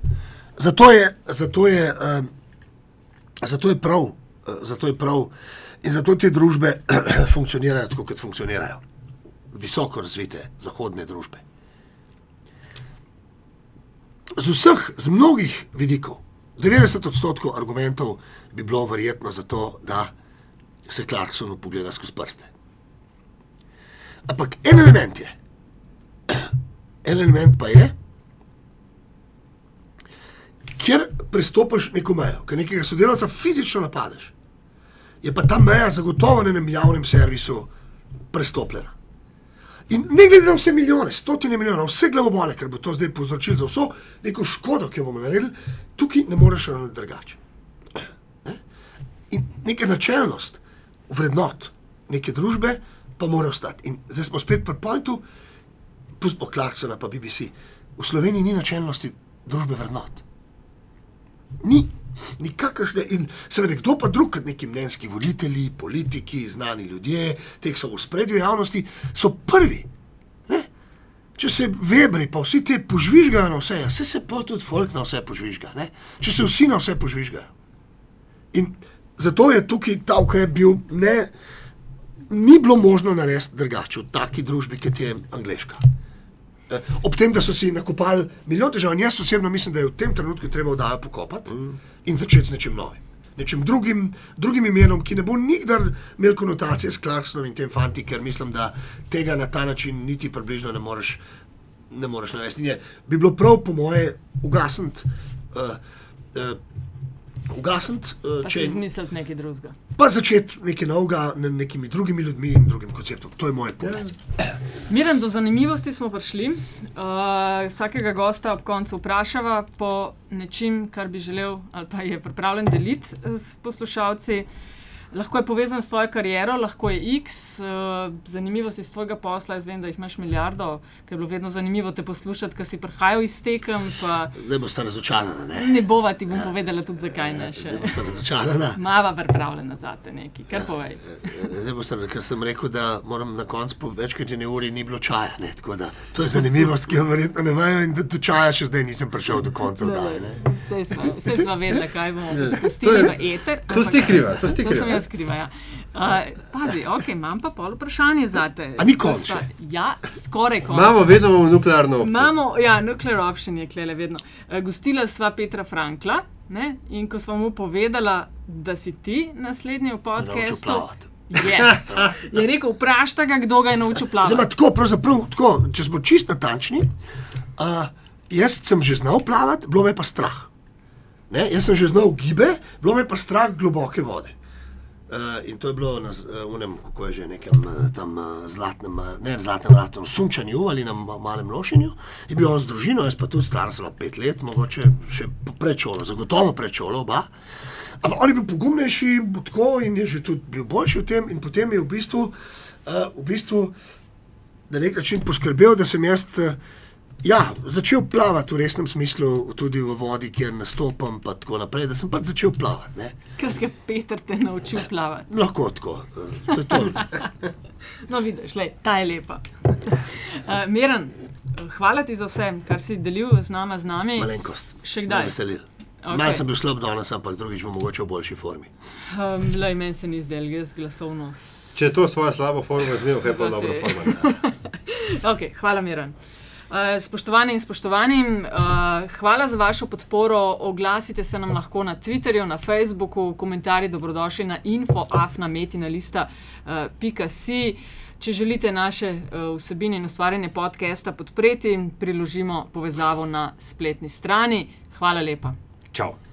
zato je, zato je, um, zato je prav, zato je prav, in zato te družbe funkcionirajo tako, kot funkcionirajo. Visoko razvite zahodne družbe. Z vseh, z mnogih vidikov, 90 odstotkov argumentov bi bilo verjetno zato, da se Clarksonu pogleda skozi prste. Ampak en element je, en element pa je, kjer prestopiš neko mejo, ker nekega sodelavca fizično napadeš, je pa ta meja zagotovo na enem javnem servisu prestopljena. In ne glede na vse milijone, stotine milijonov, vse glavobole, ker bo to zdaj povzročilo za vso neko škodo, ki jo bomo naredili, tukaj ne moreš ravnati drugače. Ne? In neka načelnost, vrednot neke družbe pa mora ostati. In zdaj smo spet pri pointu, pustimo Clarksona pa BBC. V Sloveniji ni načelnosti družbe vrednot. Ni. Nikakršne, in seveda, kdo pa drug kot neki mnenjski voditelji, politiki, znani ljudje, te, so v spredju javnosti, so prvi. Ne? Če se vebri, pa vsi ti požvižgajo na vse, ja, se se pa tudi folk na vse požvižga. Ne? Če se vsi na vse požvižgajo. In zato je tukaj ta ukrep bil, ne, ni bilo možno narediti drugače v taki družbi, kot je angliška. Eh, Ob tem, da so si nakopali milijon težav, jaz osebno mislim, da je v tem trenutku treba oddajo pokopati mm. in začeti z nečim novim. Nečim drugim, drugim imenom, ki ne bo nikdar imel konotacije s Clarksonom in tem fanti, ker mislim, da tega na ta način niti približno ne moreš, ne moreš narediti. In je, bi bilo prav, po moje, ugasniti. Uh, uh, Ugasniti, uh, Pa če izmisliti nekaj drugega. pa začeti nekaj novega, ne, nekimi drugimi ljudmi in drugim konceptom. To je moj pogled. Miren, do zanimivosti smo prišli. Uh, vsakega gosta ob koncu vprašava po nečem, kar bi želel ali pa je pripravljen deliti s poslušalci. Lahko je povezan s tvojo kariero, lahko je X, uh, zanimivosti iz tvojega posla. Jaz vem, da jih imaš milijardo, ker je bilo vedno zanimivo te poslušati, ker si prihajal iz tekem. Pa Zdaj boste razočarani. Ne? ne bova ti bom povedala tudi, zakaj ne še. Zdaj boste razočarani. Mava pripravljena za te neki, kar povej. Zdaj boste, ker sem rekel, da moram na koncu po več kot eni uri ni bilo čaja. Ne? Tako da To je zanimivost, ki jo verjetno ne vejo in da do čaja še zdaj nisem prišel do konca. Vse smo vedeli, kaj bomo to spustili je- v eter. to ampak- si kriva, to si To kriva. Jaz kriva. Ja. Uh, pazi, ok, imam pa pol vprašanje za te. A ni konec še? Ja, skoraj konec. Imamo vedno imamo nuklearno opcijo. Imamo, ja, nuclear option je klele vedno. Uh, gostila sva Petra Frankla ne? in ko sva mu povedala, da si ti naslednji v podkastu. Yes. Je rekel, vprašaj ga, kdo ga je naučil Zdaj, ma, plavati. tako, pravzaprav, tako, če smo čist natančni, uh, jaz sem že znal plavati, bilo me je pa strah. Ne? Jaz sem že znal gibe, bilo me je pa strah globoke vode. Uh, in to je bilo na z- eh, unem, kako je že nekem eh, tam eh, zlatnem, eh, ne zlatnem vratu, sunčanju ali na ma- malem lošenju. Je bil on z družino, jaz pa tudi star sem pet let, mogoče še šolo, zagotovo pred šolo oba. Ampak on je bil pogumnejši, tako in je že tudi bil boljši v tem, in potem je v bistvu, uh, v bistvu na nek način poskrbel, da sem jaz eh, ja, začel plavati v resnem smislu, tudi v vodi, kjer nastopam, pa tako naprej, da sem pač začel plavati. Ne. Skratka, Peter te je naučil plavati. Lahko tako. eh, To je to. No, vidiš, lej, ta je lepa. Uh, Miren, hvala ti za vse, kar si delil z nama, z nami. Malenkost. Še kdaj? Me veseli. Okej. Okay. Mal sem bil slab danes, ampak drugič bom mogoče v boljši formi. Um, lej, meni se ni zdel, jaz glasovno. Če je to svojo slabo formo zmel, kaj pa dobro formo. Okay, hvala, Miren. Uh, spoštovani in spoštovani, uh, hvala za vašo podporo. Oglasite se nam lahko na Twitterju, na Facebooku, komentarji dobrodošli na info.afnametinalista.com. Če želite naše vsebine in ustvarjanje podcasta podpreti, priložimo povezavo na spletni strani. Hvala lepa. Čau.